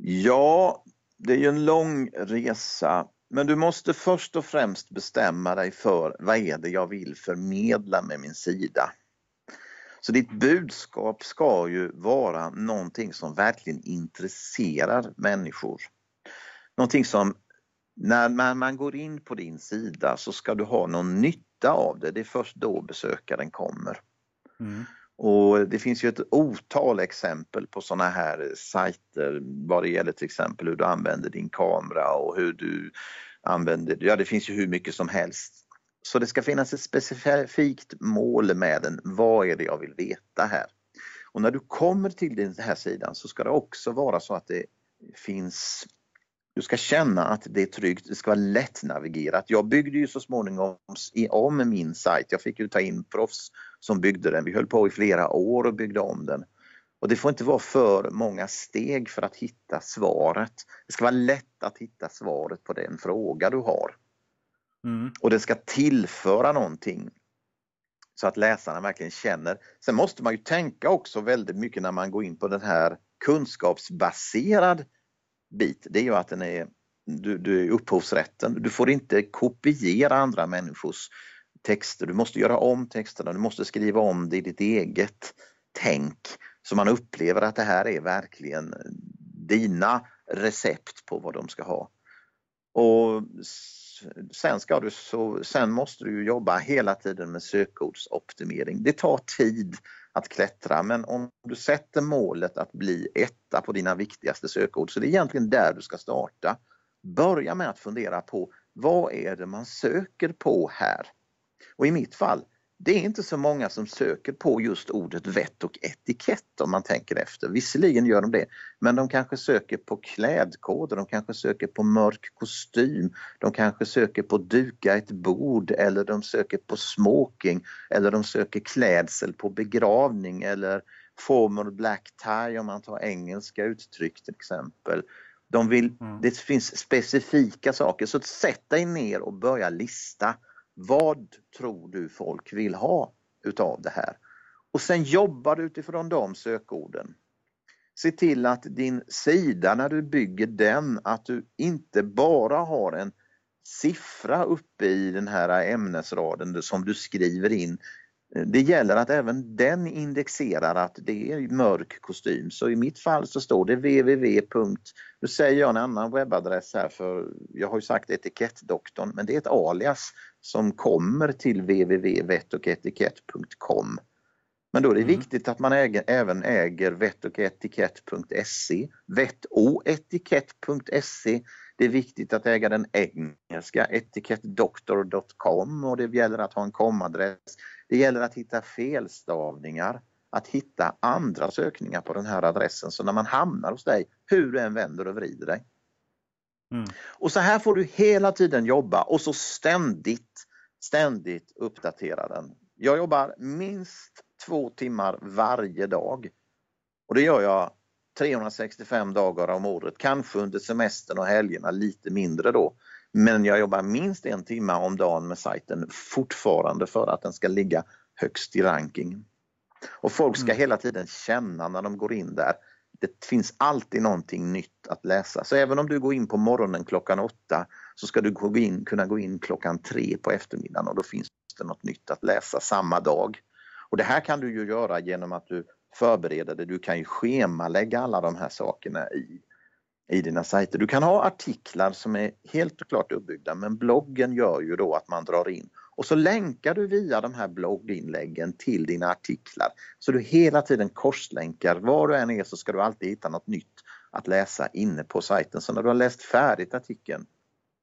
Ja, det är ju en lång resa. Men du måste först och främst bestämma dig för vad är det jag vill förmedla med min sida. Så ditt budskap ska ju vara någonting som verkligen intresserar människor. Någonting som när man, man går in på din sida så ska du ha någon nytta av det. Det är först då besökaren kommer. Mm. Och Det finns ju ett otal exempel på sådana här sajter vad det gäller till exempel hur du använder din kamera och hur du använder, ja det finns ju hur mycket som helst. Så det ska finnas ett specifikt mål med den. Vad är det jag vill veta här? Och när du kommer till den här sidan så ska det också vara så att det finns du ska känna att det är tryggt, det ska vara lättnavigerat. Jag byggde ju så småningom om min sajt. Jag fick ju ta in proffs som byggde den. Vi höll på i flera år och byggde om den. Och det får inte vara för många steg för att hitta svaret. Det ska vara lätt att hitta svaret på den fråga du har. Mm. Och det ska tillföra någonting så att läsarna verkligen känner. Sen måste man ju tänka också väldigt mycket när man går in på den här kunskapsbaserad bit. Det är ju att den är, du, du är upphovsrätten. Du får inte kopiera andra människors texter. Du måste göra om texterna, du måste skriva om det i ditt eget tänk så man upplever att det här är verkligen dina recept på vad de ska ha. Och sen, ska du så, sen måste du jobba hela tiden med sökordsoptimering. Det tar tid att klättra men om du sätter målet att bli etta på dina viktigaste sökord så det är egentligen där du ska starta. Börja med att fundera på vad är det man söker på här? Och i mitt fall, det är inte så många som söker på just ordet vett och etikett om man tänker efter. Visserligen gör de det, men de kanske söker på klädkoder, de kanske söker på mörk kostym, de kanske söker på duka ett bord eller de söker på smoking eller de söker klädsel på begravning eller formal black tie om man tar engelska uttryck till exempel. De vill, mm. Det finns specifika saker, så sätt dig ner och börja lista vad tror du folk vill ha utav det här? Och sen jobbar du utifrån de sökorden. Se till att din sida när du bygger den, att du inte bara har en siffra uppe i den här ämnesraden som du skriver in det gäller att även den indexerar att det är mörk kostym. Så i mitt fall så står det www. Nu säger jag en annan webbadress här för jag har ju sagt etikettdoktorn men det är ett alias som kommer till www.vettoketikett.com. Men då är det mm. viktigt att man äger, även äger vettoketikett.se, vettoetikett.se. Det är viktigt att äga den engelska etikettdoktor.com och det gäller att ha en komadress det gäller att hitta felstavningar, att hitta andra sökningar på den här adressen så när man hamnar hos dig, hur du än vänder och vrider dig. Mm. Och så här får du hela tiden jobba och så ständigt, ständigt uppdatera den. Jag jobbar minst två timmar varje dag. Och det gör jag 365 dagar om året, kanske under semestern och helgerna lite mindre då. Men jag jobbar minst en timme om dagen med sajten fortfarande för att den ska ligga högst i ranking. Och folk ska mm. hela tiden känna när de går in där, det finns alltid någonting nytt att läsa. Så även om du går in på morgonen klockan åtta så ska du gå in, kunna gå in klockan tre på eftermiddagen och då finns det något nytt att läsa samma dag. Och det här kan du ju göra genom att du förbereder det. Du kan ju schemalägga alla de här sakerna i, i dina sajter. Du kan ha artiklar som är helt och klart uppbyggda men bloggen gör ju då att man drar in och så länkar du via de här blogginläggen till dina artiklar. Så du hela tiden korslänkar. Var du än är så ska du alltid hitta något nytt att läsa inne på sajten. Så när du har läst färdigt artikeln,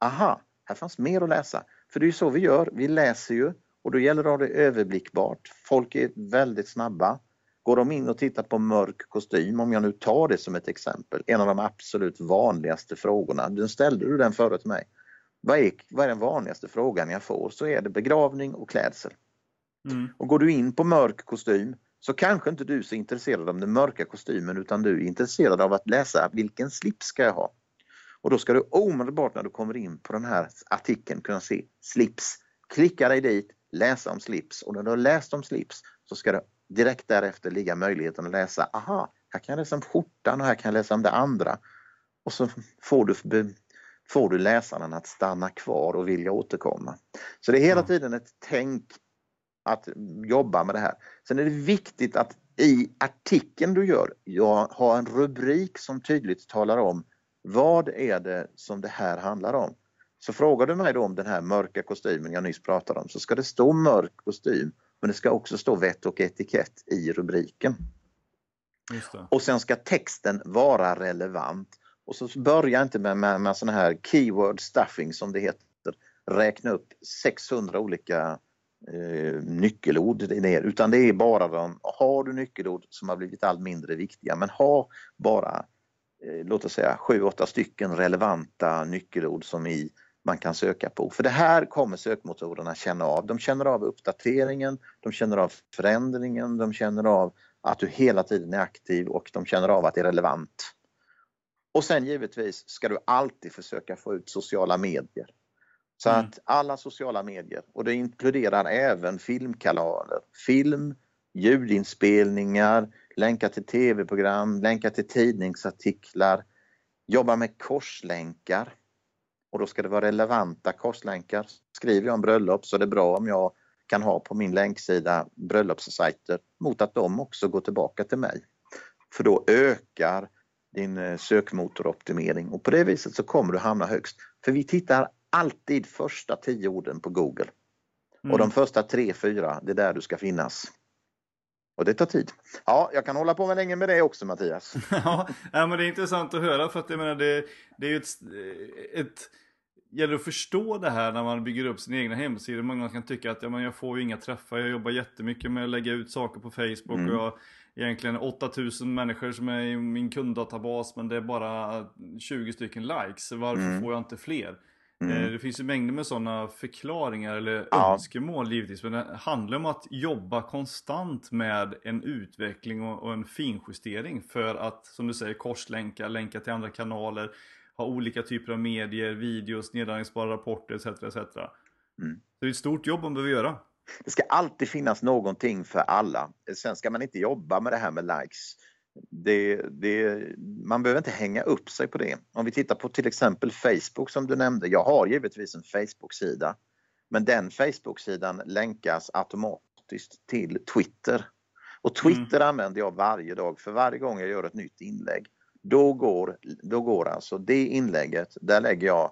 aha, här fanns mer att läsa. För det är ju så vi gör, vi läser ju och då gäller det att ha det överblickbart. Folk är väldigt snabba. Går de in och tittar på mörk kostym, om jag nu tar det som ett exempel, en av de absolut vanligaste frågorna, den ställde du den förut till mig. Vad är, vad är den vanligaste frågan jag får? Så är det begravning och klädsel. Mm. Och går du in på mörk kostym så kanske inte du är så intresserad av den mörka kostymen utan du är intresserad av att läsa vilken slips ska jag ha? Och då ska du omedelbart när du kommer in på den här artikeln kunna se slips. Klicka dig dit, läsa om slips och när du har läst om slips så ska det direkt därefter ligga möjligheten att läsa, aha, här kan jag läsa om skjortan och här kan jag läsa om det andra. Och så får du, får du läsaren att stanna kvar och vilja återkomma. Så det är hela tiden ett tänk att jobba med det här. Sen är det viktigt att i artikeln du gör, jag har en rubrik som tydligt talar om vad är det som det här handlar om. Så frågar du mig då om den här mörka kostymen jag nyss pratade om så ska det stå mörk kostym men det ska också stå vett och etikett i rubriken. Och sen ska texten vara relevant. Och så börja inte med, med, med sån här keyword stuffing som det heter. Räkna upp 600 olika eh, nyckelord ner, utan det är bara de, har du nyckelord som har blivit allt mindre viktiga, men ha bara eh, låt oss säga 7-8 stycken relevanta nyckelord som i man kan söka på. För det här kommer sökmotorerna känna av. De känner av uppdateringen, de känner av förändringen, de känner av att du hela tiden är aktiv och de känner av att det är relevant. Och sen givetvis ska du alltid försöka få ut sociala medier. Så mm. att alla sociala medier och det inkluderar även filmkanaler, film, ljudinspelningar, länkar till tv-program, länkar till tidningsartiklar, jobba med korslänkar. Och då ska det vara relevanta korslänkar. Skriver jag om bröllop så är det bra om jag kan ha på min länksida bröllopssajter mot att de också går tillbaka till mig. För då ökar din eh, sökmotoroptimering och på det viset så kommer du hamna högst. För vi tittar alltid första tio orden på Google. Mm. Och de första tre, fyra, det är där du ska finnas. Och det tar tid. Ja, jag kan hålla på med länge med det också Mattias. ja, men det är intressant att höra för att jag menar det, det är ju ett, ett gäller att förstå det här när man bygger upp sina egna hemsidor. Många kan tycka att ja, men jag får ju inga träffar, jag jobbar jättemycket med att lägga ut saker på Facebook mm. och jag egentligen 8000 människor som är i min kunddatabas men det är bara 20 stycken likes. Varför mm. får jag inte fler? Mm. Eh, det finns ju mängder med sådana förklaringar eller ja. önskemål givetvis. Men det handlar om att jobba konstant med en utveckling och en finjustering för att, som du säger, korslänka, länka till andra kanaler, ha olika typer av medier, videos, nedladdningsbara rapporter etc. etc. Mm. Så det är ett stort jobb man behöver göra. Det ska alltid finnas någonting för alla. Sen ska man inte jobba med det här med likes. Det, det, man behöver inte hänga upp sig på det. Om vi tittar på till exempel Facebook som du nämnde. Jag har givetvis en Facebook-sida. Men den Facebook-sidan länkas automatiskt till Twitter. Och Twitter mm. använder jag varje dag för varje gång jag gör ett nytt inlägg. Då går, då går alltså det inlägget, där lägger jag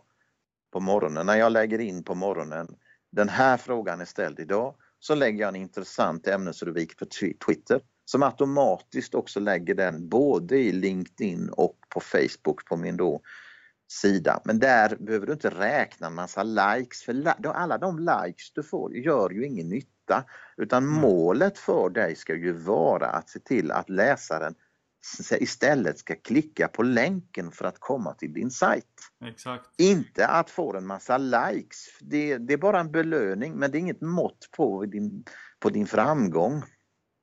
på morgonen, när jag lägger in på morgonen den här frågan är ställd idag, så lägger jag en intressant ämnesrubrik på Twitter som automatiskt också lägger den både i LinkedIn och på Facebook på min då sida. Men där behöver du inte räkna en massa likes för alla de likes du får gör ju ingen nytta utan målet för dig ska ju vara att se till att läsaren istället ska klicka på länken för att komma till din sajt. Exakt. Inte att få en massa likes. Det, det, är bara en belöning men det är inget mått på din, på din framgång.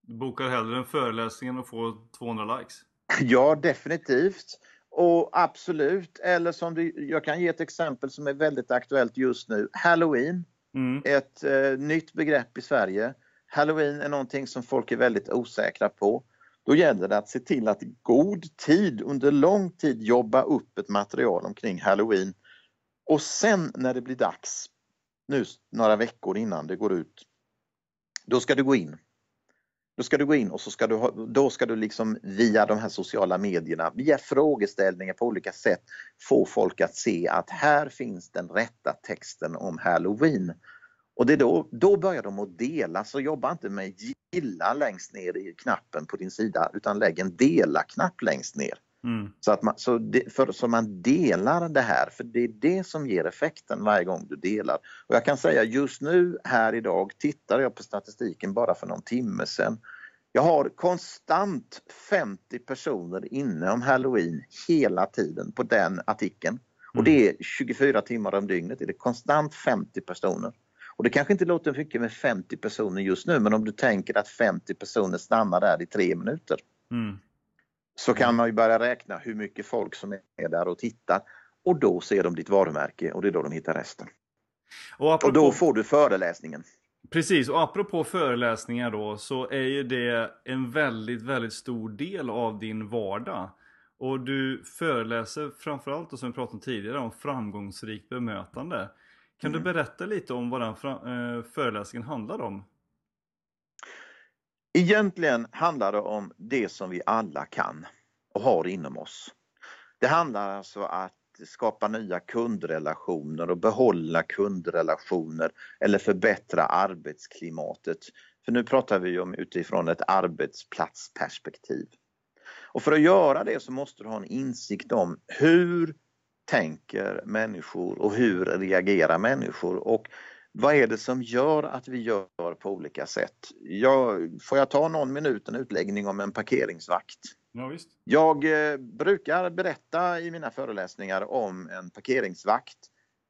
Du bokar hellre en föreläsning än att få 200 likes? Ja, definitivt. Och absolut, eller som du, jag kan ge ett exempel som är väldigt aktuellt just nu. Halloween, mm. ett eh, nytt begrepp i Sverige. Halloween är någonting som folk är väldigt osäkra på. Då gäller det att se till att i god tid, under lång tid jobba upp ett material omkring Halloween. Och sen när det blir dags, nu några veckor innan det går ut, då ska du gå in Då ska du gå in och så ska du ha, då ska du liksom via de här sociala medierna, via frågeställningar på olika sätt få folk att se att här finns den rätta texten om Halloween. Och det då, då börjar de att dela, så jobba inte med gilla längst ner i knappen på din sida utan lägg en dela-knapp längst ner. Mm. Så, att man, så, det, för, så man delar det här, för det är det som ger effekten varje gång du delar. Och jag kan säga just nu här idag tittar jag på statistiken bara för någon timme sedan. Jag har konstant 50 personer inne om halloween hela tiden på den artikeln. Och mm. det är 24 timmar om dygnet, det är konstant 50 personer. Och det kanske inte låter mycket med 50 personer just nu men om du tänker att 50 personer stannar där i tre minuter. Mm. Så kan man ju börja räkna hur mycket folk som är där och tittar. Och då ser de ditt varumärke och det är då de hittar resten. Och, apropå... och då får du föreläsningen. Precis, och apropå föreläsningar då så är ju det en väldigt, väldigt stor del av din vardag. Och du föreläser framförallt, och som vi pratade om tidigare, om framgångsrikt bemötande. Kan mm. du berätta lite om vad den eh, föreläsningen handlar om? Egentligen handlar det om det som vi alla kan och har inom oss. Det handlar alltså att skapa nya kundrelationer och behålla kundrelationer eller förbättra arbetsklimatet. För nu pratar vi om utifrån ett arbetsplatsperspektiv. Och för att göra det så måste du ha en insikt om hur tänker människor och hur reagerar människor och vad är det som gör att vi gör på olika sätt? Jag, får jag ta någon minut en utläggning om en parkeringsvakt? Ja, visst. Jag eh, brukar berätta i mina föreläsningar om en parkeringsvakt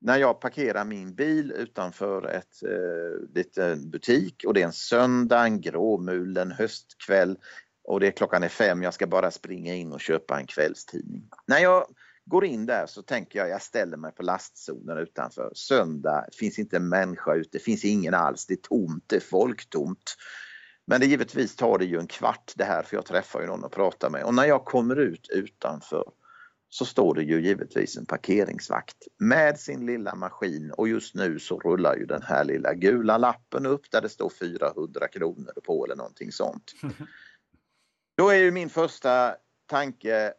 när jag parkerar min bil utanför ett eh, liten butik och det är en söndag, en gråmulen höstkväll och det är klockan är fem, jag ska bara springa in och köpa en kvällstidning. När jag går in där så tänker jag, jag ställer mig på lastzonen utanför. Söndag, finns inte en människa ute, finns ingen alls, det är tomt, det är folktomt. Men det givetvis tar det ju en kvart det här för jag träffar ju någon och pratar med och när jag kommer ut utanför så står det ju givetvis en parkeringsvakt med sin lilla maskin och just nu så rullar ju den här lilla gula lappen upp där det står 400 kronor på eller någonting sånt. Då är ju min första tanke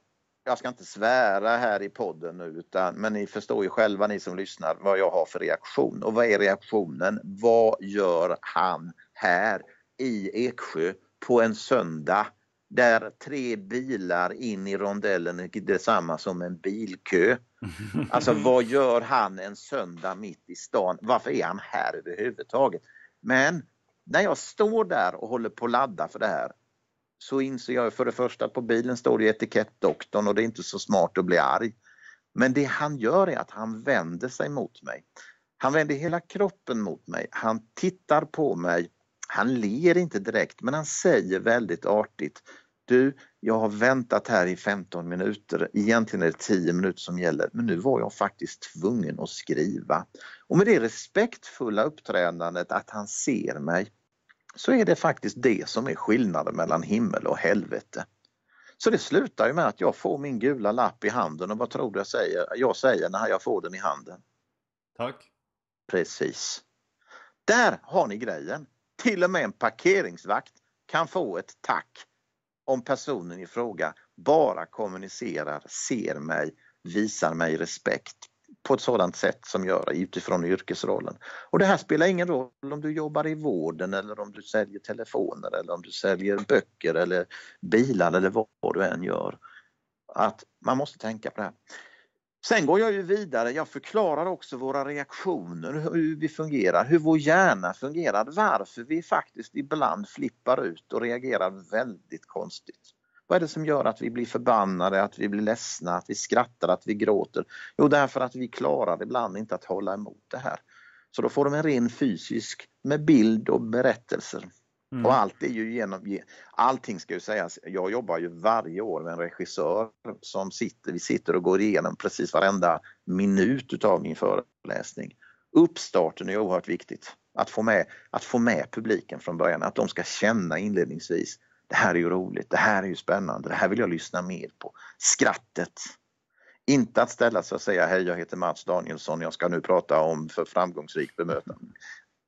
jag ska inte svära här i podden nu utan, men ni förstår ju själva ni som lyssnar vad jag har för reaktion. Och vad är reaktionen? Vad gör han här i Eksjö på en söndag där tre bilar in i rondellen är detsamma som en bilkö. Alltså vad gör han en söndag mitt i stan? Varför är han här överhuvudtaget? Men när jag står där och håller på att ladda för det här så inser jag för det första att på bilen står det etikettdoktorn och det är inte så smart att bli arg. Men det han gör är att han vänder sig mot mig. Han vänder hela kroppen mot mig. Han tittar på mig. Han ler inte direkt men han säger väldigt artigt Du, jag har väntat här i 15 minuter. Egentligen är det 10 minuter som gäller men nu var jag faktiskt tvungen att skriva. Och med det respektfulla uppträdandet att han ser mig så är det faktiskt det som är skillnaden mellan himmel och helvete. Så det slutar ju med att jag får min gula lapp i handen och vad tror du jag säger? Jag säger när jag får den i handen. Tack. Precis. Där har ni grejen. Till och med en parkeringsvakt kan få ett tack om personen i fråga bara kommunicerar, ser mig, visar mig respekt på ett sådant sätt som gör utifrån yrkesrollen. Och det här spelar ingen roll om du jobbar i vården eller om du säljer telefoner eller om du säljer böcker eller bilar eller vad du än gör. Att man måste tänka på det här. Sen går jag ju vidare, jag förklarar också våra reaktioner, hur vi fungerar, hur vår hjärna fungerar, varför vi faktiskt ibland flippar ut och reagerar väldigt konstigt. Vad är det som gör att vi blir förbannade, att vi blir ledsna, att vi skrattar, att vi gråter? Jo, därför att vi klarar ibland inte att hålla emot det här. Så då får de en ren fysisk med bild och berättelser. Mm. Och allt är ju genom, allting ska ju sägas, jag jobbar ju varje år med en regissör som sitter, vi sitter och går igenom precis varenda minut utav min föreläsning. Uppstarten är oerhört viktigt. Att få, med, att få med publiken från början, att de ska känna inledningsvis det här är ju roligt, det här är ju spännande, det här vill jag lyssna mer på. Skrattet. Inte att ställa sig och säga hej jag heter Mats Danielsson, jag ska nu prata om för framgångsrikt bemötande.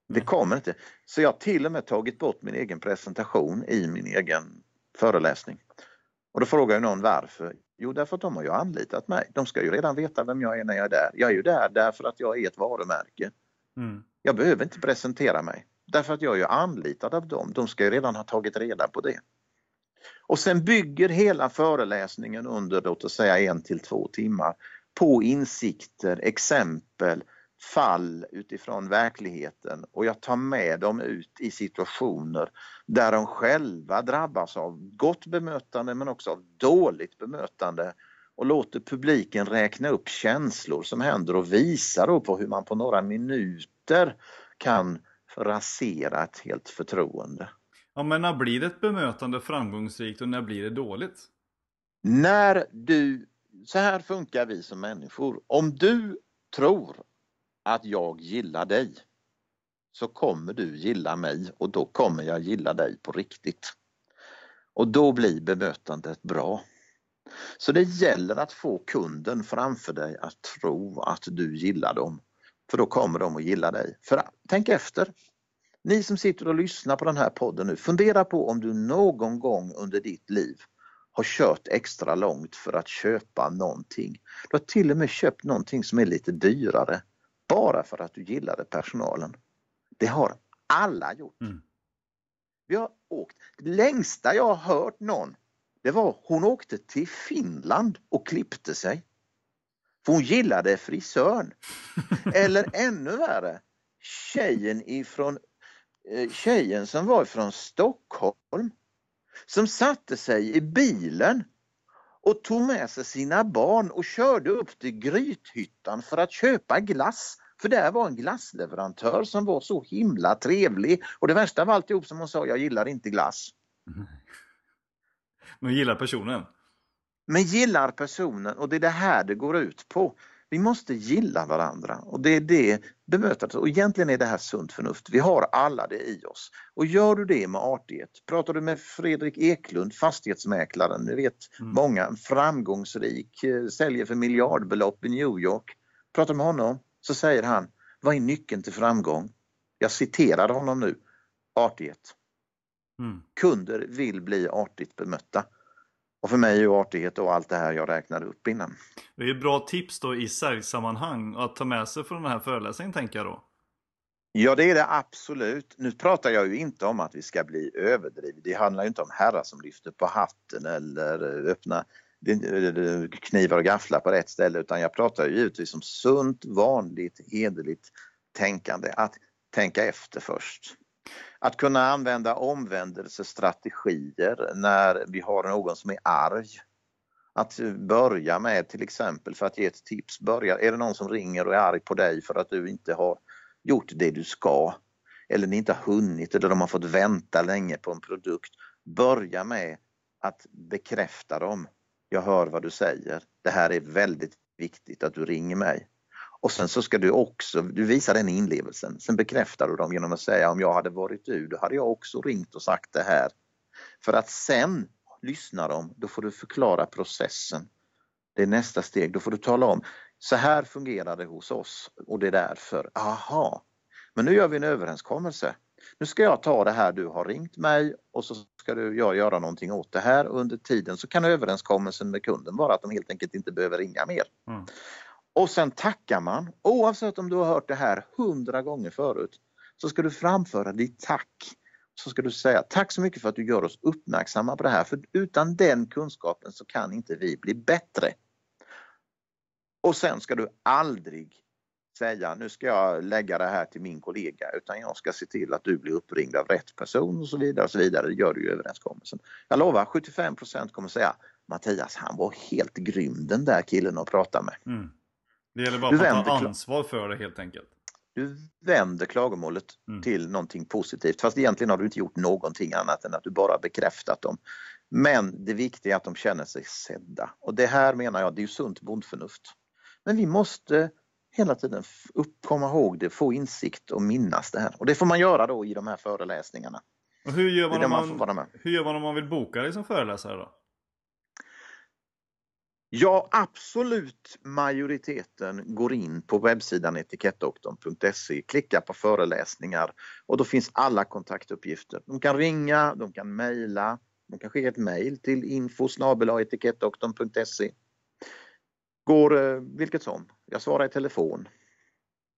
Det kommer inte. Så jag har till och med tagit bort min egen presentation i min egen föreläsning. Och då frågar ju någon varför. Jo, därför att de har ju anlitat mig. De ska ju redan veta vem jag är när jag är där. Jag är ju där därför att jag är ett varumärke. Mm. Jag behöver inte presentera mig. Därför att jag är ju anlitad av dem. De ska ju redan ha tagit reda på det. Och sen bygger hela föreläsningen under låt oss säga en till två timmar på insikter, exempel, fall utifrån verkligheten och jag tar med dem ut i situationer där de själva drabbas av gott bemötande men också av dåligt bemötande och låter publiken räkna upp känslor som händer och visar då på hur man på några minuter kan rasera ett helt förtroende. Ja, men när blir ett bemötande framgångsrikt och när blir det dåligt? När du, så här funkar vi som människor. Om du tror att jag gillar dig så kommer du gilla mig och då kommer jag gilla dig på riktigt. Och då blir bemötandet bra. Så det gäller att få kunden framför dig att tro att du gillar dem. För då kommer de att gilla dig. För tänk efter. Ni som sitter och lyssnar på den här podden nu, fundera på om du någon gång under ditt liv har kört extra långt för att köpa någonting. Du har till och med köpt någonting som är lite dyrare bara för att du gillade personalen. Det har alla gjort. Mm. Vi har åkt. Det längsta jag har hört någon, det var hon åkte till Finland och klippte sig. För hon gillade frisören. Eller ännu värre, tjejen ifrån tjejen som var från Stockholm som satte sig i bilen och tog med sig sina barn och körde upp till Grythyttan för att köpa glass. För där var en glassleverantör som var så himla trevlig och det värsta av alltihop som hon sa, jag gillar inte glass. Men gillar personen? Men gillar personen och det är det här det går ut på. Vi måste gilla varandra och det är det bemötandet och egentligen är det här sunt förnuft. Vi har alla det i oss. Och gör du det med artighet, pratar du med Fredrik Eklund, fastighetsmäklaren, ni vet Mm. många, framgångsrik, eh, säljer för miljardbelopp i New York. Pratar med honom så säger han, vad är nyckeln till framgång? Jag citerar honom nu, artighet. Mm. Kunder vill bli artigt bemötta. Och för mig är ju artighet och allt det här jag räknade upp innan. Det är ju bra tips då i säljsammanhang att ta med sig från den här föreläsningen tänker jag då. Ja det är det absolut. Nu pratar jag ju inte om att vi ska bli överdrivna. Det handlar ju inte om herrar som lyfter på hatten eller öppna knivar och gafflar på rätt ställe utan jag pratar ju givetvis om sunt, vanligt, hederligt tänkande. Att tänka efter först. Att kunna använda omvändelsestrategier när vi har någon som är arg. Att börja med till exempel, för att ge ett tips, börja, är det någon som ringer och är arg på dig för att du inte har gjort det du ska eller ni inte har hunnit eller de har fått vänta länge på en produkt. Börja med att bekräfta dem. Jag hör vad du säger. Det här är väldigt viktigt att du ringer mig. Och sen så ska du också, du visar den inlevelsen. Sen bekräftar du dem genom att säga om jag hade varit du, då hade jag också ringt och sagt det här. För att sen lyssna de, då får du förklara processen. Det är nästa steg, då får du tala om så här fungerar det hos oss och det är därför, aha. Men nu gör vi en överenskommelse. Nu ska jag ta det här, du har ringt mig och så ska du jag göra någonting åt det här under tiden så kan överenskommelsen med kunden vara att de helt enkelt inte behöver ringa mer. Mm. Och sen tackar man, oavsett om du har hört det här hundra gånger förut, så ska du framföra ditt tack. Så ska du säga tack så mycket för att du gör oss uppmärksamma på det här, för utan den kunskapen så kan inte vi bli bättre. Och sen ska du aldrig säga nu ska jag lägga det här till min kollega utan jag ska se till att du blir uppringd av rätt person och så vidare. Och så vidare. Det gör du i överenskommelsen. Jag lovar 75% kommer säga Mattias han var helt grym den där killen att prata med. Mm. Det gäller bara Du att kla- ansvar för det helt enkelt. Du vänder klagomålet Mm. till någonting positivt fast egentligen har du inte gjort någonting annat än att du bara bekräftat dem. Men det viktiga är att de känner sig sedda och det här menar jag, det är ju sunt bondförnuft. Men vi måste hela tiden upp, komma ihåg det, få insikt och minnas det här. Och det får man göra då i de här föreläsningarna. Och hur gör man, man man, hur gör man om man vill boka dig som föreläsare då? Ja, absolut majoriteten går in på webbsidan etikettdoktorn.se, klickar på föreläsningar och då finns alla kontaktuppgifter. De kan ringa, de kan mejla, de kan skicka ett mejl till info etikettdoktorn.se. Går eh, vilket som. Jag svarar i telefon.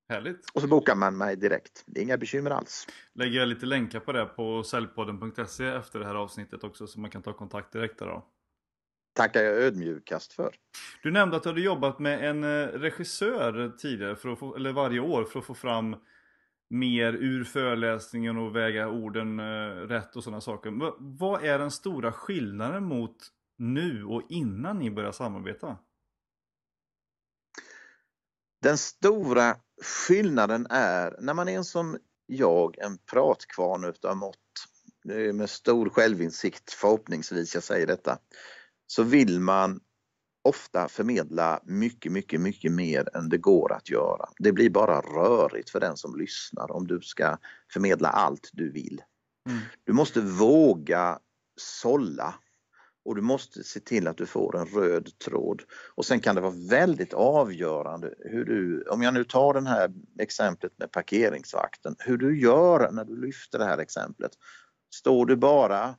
Härligt. Och så bokar man mig direkt. Det är inga bekymmer alls. Lägger jag lite länkar på det på säljpodden.se efter det här avsnittet också så man kan ta kontakt direkt där då. Tackar jag ödmjukast för. Du nämnde att du hade jobbat med en eh, regissör tidigare, för att få, eller varje år, för att få fram mer ur föreläsningen och väga orden eh, rätt och sådana saker. V vad är den stora skillnaden mot nu och innan ni började samarbeta? Den stora skillnaden är när man är en som jag, en pratkvarn utav mått, med stor självinsikt förhoppningsvis jag säger detta, så vill man ofta förmedla mycket, mycket, mycket mer än det går att göra. Det blir bara rörigt för den som lyssnar om du ska förmedla allt du vill. Mm. Du måste våga sålla och du måste se till att du får en röd tråd. Och sen kan det vara väldigt avgörande hur du, om jag nu tar det här exemplet med parkeringsvakten, hur du gör när du lyfter det här exemplet. Står du bara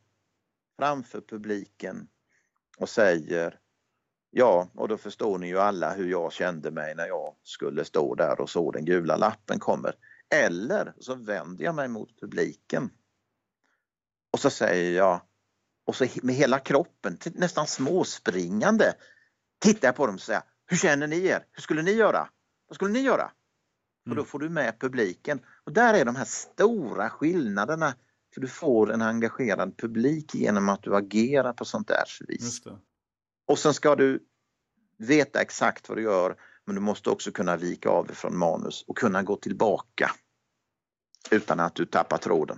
framför publiken och säger Ja, och då förstår ni ju alla hur jag kände mig när jag skulle stå där och så den gula lappen kommer. Eller så vänder jag mig mot publiken och så säger jag och så med hela kroppen, nästan småspringande, tittar jag på dem och säger Hur känner ni er? Hur skulle ni göra? Vad skulle ni göra? Och då mm. får du med publiken. Och där är de här stora skillnaderna. För du får en engagerad publik genom att du agerar på sånt där vis. Och sen ska du veta exakt vad du gör men du måste också kunna vika av från manus och kunna gå tillbaka utan att du tappar tråden.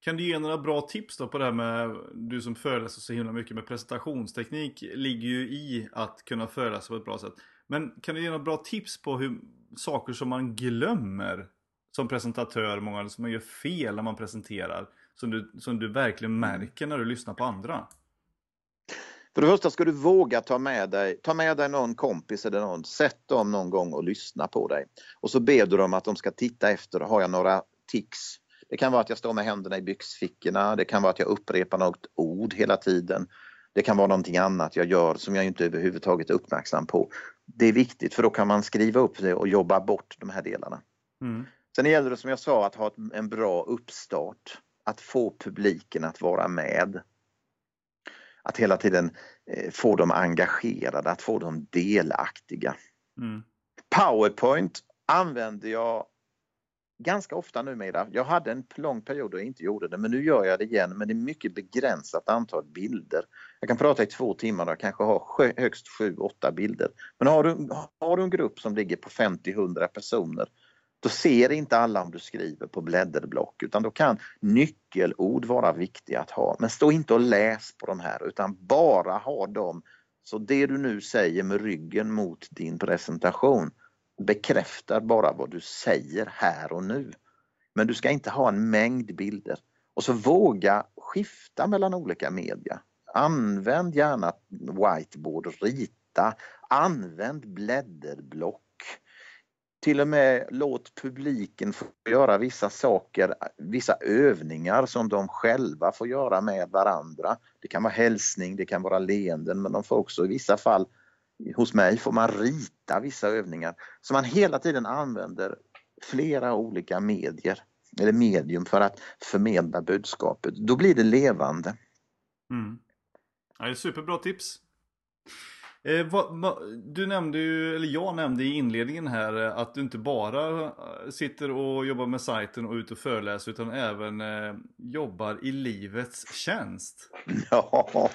Kan du ge några bra tips då på det här med, du som föreläser så himla mycket med presentationsteknik ligger ju i att kunna föreläsa på ett bra sätt. Men kan du ge några bra tips på hur, saker som man glömmer som presentatör, många som man gör fel när man presenterar, som du, som du verkligen märker när du lyssnar på andra? För det första ska du våga ta med dig, ta med dig någon kompis eller någon, sätt dem någon gång och lyssna på dig. Och så ber du dem att de ska titta efter, har jag några tics det kan vara att jag står med händerna i byxfickorna, det kan vara att jag upprepar något ord hela tiden. Det kan vara någonting annat jag gör som jag inte överhuvudtaget är uppmärksam på. Det är viktigt för då kan man skriva upp det och jobba bort de här delarna. Mm. Sen gäller det som jag sa att ha en bra uppstart. Att få publiken att vara med. Att hela tiden eh, få dem engagerade, att få dem delaktiga. Mm. Powerpoint använder jag ganska ofta numera. Jag hade en lång period då jag inte gjorde det men nu gör jag det igen men det är mycket begränsat antal bilder. Jag kan prata i två timmar och kanske ha högst 7-8 bilder. Men har du, har du en grupp som ligger på 50-100 personer då ser inte alla om du skriver på blädderblock utan då kan nyckelord vara viktiga att ha. Men stå inte och läs på de här utan bara ha dem så det du nu säger med ryggen mot din presentation bekräftar bara vad du säger här och nu. Men du ska inte ha en mängd bilder. Och så våga skifta mellan olika media. Använd gärna whiteboard, rita, använd blädderblock. Till och med låt publiken få göra vissa saker, vissa övningar som de själva får göra med varandra. Det kan vara hälsning, det kan vara leenden men de får också i vissa fall hos mig får man rita vissa övningar. Så man hela tiden använder flera olika medier eller medium för att förmedla budskapet. Då blir det levande. Mm. Ja, det är superbra tips. Eh, vad, vad, du nämnde ju, eller jag nämnde i inledningen här eh, att du inte bara eh, sitter och jobbar med sajten och ute och föreläser utan även eh, jobbar i livets tjänst. Ja.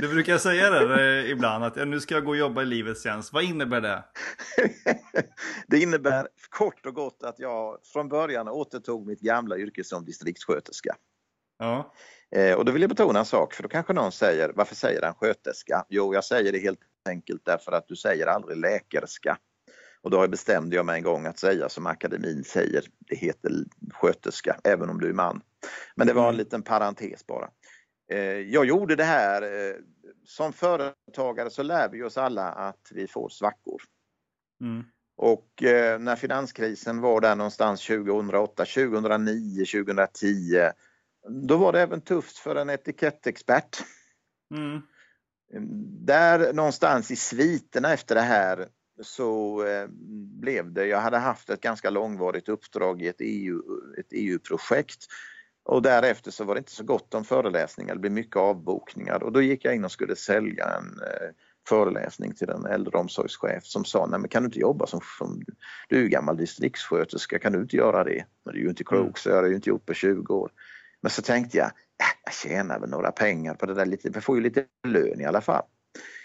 Du brukar säga det eh, ibland att ja, nu ska jag gå och jobba i livets tjänst. Vad innebär det? det innebär kort och gott att jag från början återtog mitt gamla yrke som distriktssköterska. Ja. Eh, och då vill jag betona en sak, för då kanske någon säger, varför säger han sköterska? Jo, jag säger det helt enkelt därför att du säger aldrig läkerska. Och då bestämde jag mig en gång att säga som akademin säger, det heter sköterska, även om du är man. Men det var en mm. liten parentes bara. Eh, jag gjorde det här eh, som företagare så lär vi oss alla att vi får svackor. Mm. Och eh, när finanskrisen var där någonstans 2008, 2009, 2010 då var det även tufft för en etikettexpert. Mm. Där någonstans i sviterna efter det här så eh, blev det, jag hade haft ett ganska långvarigt uppdrag i ett EU, ett EU-projekt och därefter så var det inte så gott om föreläsningar, det blev mycket avbokningar och då gick jag in och skulle sälja en eh, föreläsning till en äldreomsorgschef som sa, nej men kan du inte jobba som, som du är gammal distriktssköterska, kan du inte göra det? Men det är ju inte klok så jag har ju inte gjort på 20 år. Men så tänkte jag, äh, jag tjänar väl några pengar på det där, lite, jag får ju lite lön i alla fall.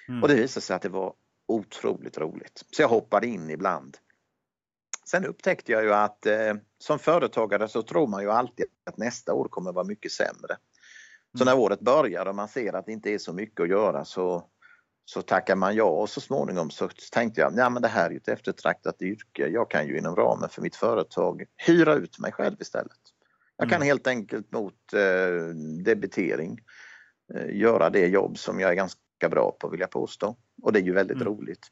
Mm. Och det visade sig att det var otroligt roligt. Så jag hoppade in ibland. Sen upptäckte jag ju att eh, som företagare så tror man ju alltid att nästa år kommer vara mycket sämre. Så när året börjar och man ser att det inte är så mycket att göra så, så tackar man ja och så småningom så tänkte jag, ja men det här är ju ett eftertraktat yrke. Jag kan ju inom ramen för mitt företag hyra ut mig själv istället. Jag kan Mm. helt enkelt mot eh, debitering eh, göra det jobb som jag är ganska bra på vill jag påstå. Och det är ju väldigt Mm. roligt.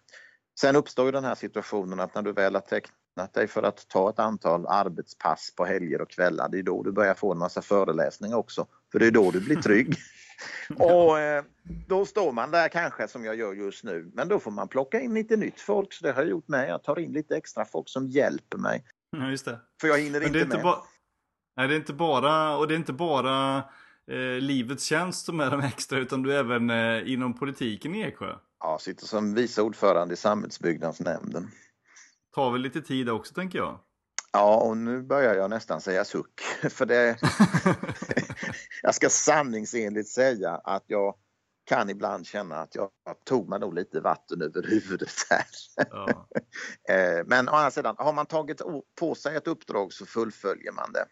Sen uppstår ju den här situationen att när du väl har tecknat dig för att ta ett antal arbetspass på helger och kvällar, det är då du börjar få en massa föreläsningar också. För det är då du blir trygg. och eh, då står man där kanske som jag gör just nu, men då får man plocka in lite nytt folk. Så det har jag gjort med. Jag tar in lite extra folk som hjälper mig. Ja, just det. För jag hinner Men inte, det är inte med. bara... Nej, det är inte bara... Och det är inte bara eh, livets tjänst som är de extra, utan du är även eh, inom politiken i Eksjö. Ja, sitter som vice ordförande i samhällsbyggnadsnämnden. Tar väl lite tid också, tänker jag. Ja, och nu börjar jag nästan säga suck. För det, jag ska sanningsenligt säga att jag kan ibland känna att jag tog mig nog lite vatten över huvudet här. Ja. Eh, Men å andra sidan, har man tagit på sig ett uppdrag så fullföljer man det.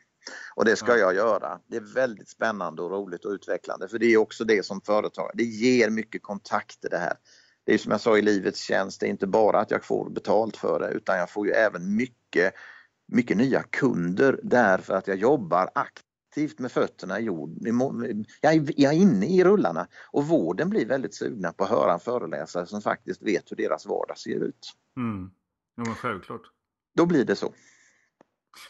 Och det ska Ja. jag göra. Det är väldigt spännande och roligt och utvecklande för det är också det som företagare, det ger mycket kontakter det här. Det är som jag sa i livets tjänst, det är inte bara att jag får betalt för det utan jag får ju även mycket, mycket nya kunder därför att jag jobbar aktivt med fötterna i jord. i må- Jag är, jag är inne i rullarna och vården blir väldigt sugna på att höra en föreläsare som faktiskt vet hur deras vardag ser ut. Mm. Ja, men självklart. Då blir det så.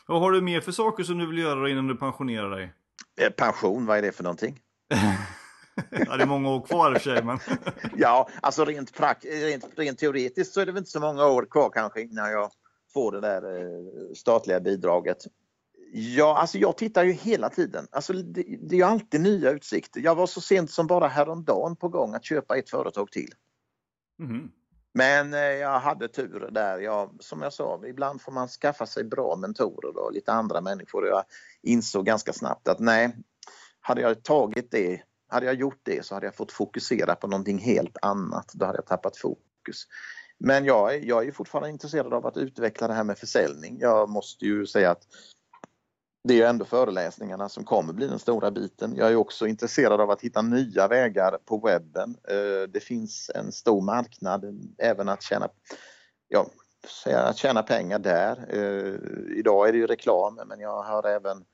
Vad har du mer för saker som du vill göra innan du pensionerar dig? Eh, Pension, vad är det för någonting? ja, det är många år kvar i och för sig, men... Ja, alltså rent, prak- rent, rent teoretiskt så är det väl inte så många år kvar kanske innan jag får det där eh, statliga bidraget. Ja, alltså jag tittar ju hela tiden. Alltså det, det är alltid nya utsikter. Jag var så sent som bara häromdagen på gång att köpa ett företag till. Mhm. Men eh, jag hade tur där. Jag, som jag sa, ibland får man skaffa sig bra mentorer och lite andra människor. Jag insåg ganska snabbt att nej, hade jag tagit det, hade jag gjort det så hade jag fått fokusera på någonting helt annat. Då hade jag tappat fokus. Men jag, jag är fortfarande intresserad av att utveckla det här med försäljning. Jag måste ju säga att det är ju ändå föreläsningarna som kommer bli den stora biten. Jag är också intresserad av att hitta nya vägar på webben. Eh, det finns en stor marknad även att tjäna, ja, att tjäna pengar där. Eh, idag är det ju reklam men jag har även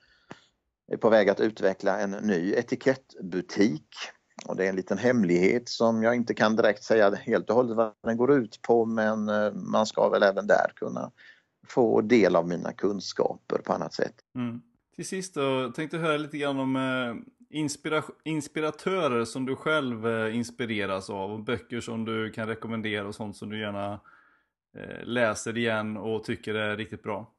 är på väg att utveckla en ny etikettbutik. Och det är en liten hemlighet som jag inte kan direkt säga helt och hållet vad den går ut på men eh, man ska väl även där kunna få del av mina kunskaper på annat sätt. Mm. Till sist då, tänkte höra lite grann om eh, inspira inspiratörer som du själv eh, inspireras av och böcker som du kan rekommendera och sånt som du gärna eh, läser igen och tycker är riktigt bra.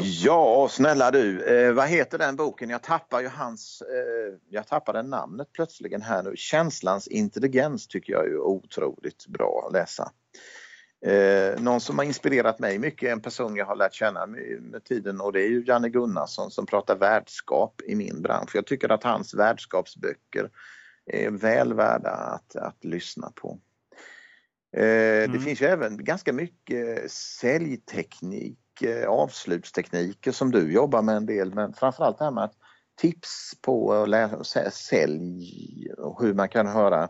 Ja, snälla du. Eh, vad heter den boken? Jag tappar ju hans... Eh, jag tappade namnet plötsligen här nu. Känslans intelligens tycker jag är otroligt bra att läsa. Eh, någon som har inspirerat mig mycket, en person jag har lärt känna med, tiden och det är ju Janne Gunnarsson som pratar värdskap i min bransch. Jag tycker att hans värdskapsböcker är väl värda att, att lyssna på. Eh, Det Mm. finns ju även ganska mycket säljteknik, eh, avslutstekniker som du jobbar med en del men framförallt det här med att tips på sä- sälj och hur man kan höra.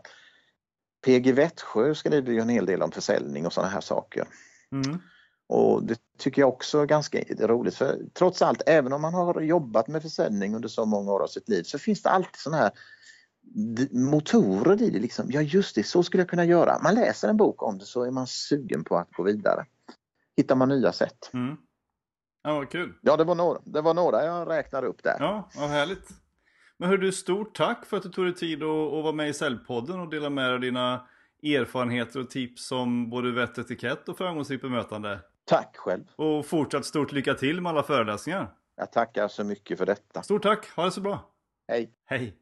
PG Vättsjö skriver ju en hel del om försäljning och sådana här saker. Mm. Och det tycker jag också är ganska roligt för trots allt, även om man har jobbat med försäljning under så många år av sitt liv så finns det alltid sådana här motorer i det. Liksom. Ja just det, så skulle jag kunna göra. Man läser en bok om det så är man sugen på att gå vidare. Hittar man nya sätt. Mm. Ja, vad kul. Ja, det var några, det var några jag räknade upp där. Ja, vad härligt. Men hör du, stort tack för att du tog dig tid att, att vara med i Säljpodden och dela med dig av dina erfarenheter och tips om både vett etikett och framgångsrikt bemötande. Tack själv. Och fortsatt stort lycka till med alla föreläsningar. Jag tackar så mycket för detta. Stort tack, ha det så bra. Hej! Hej!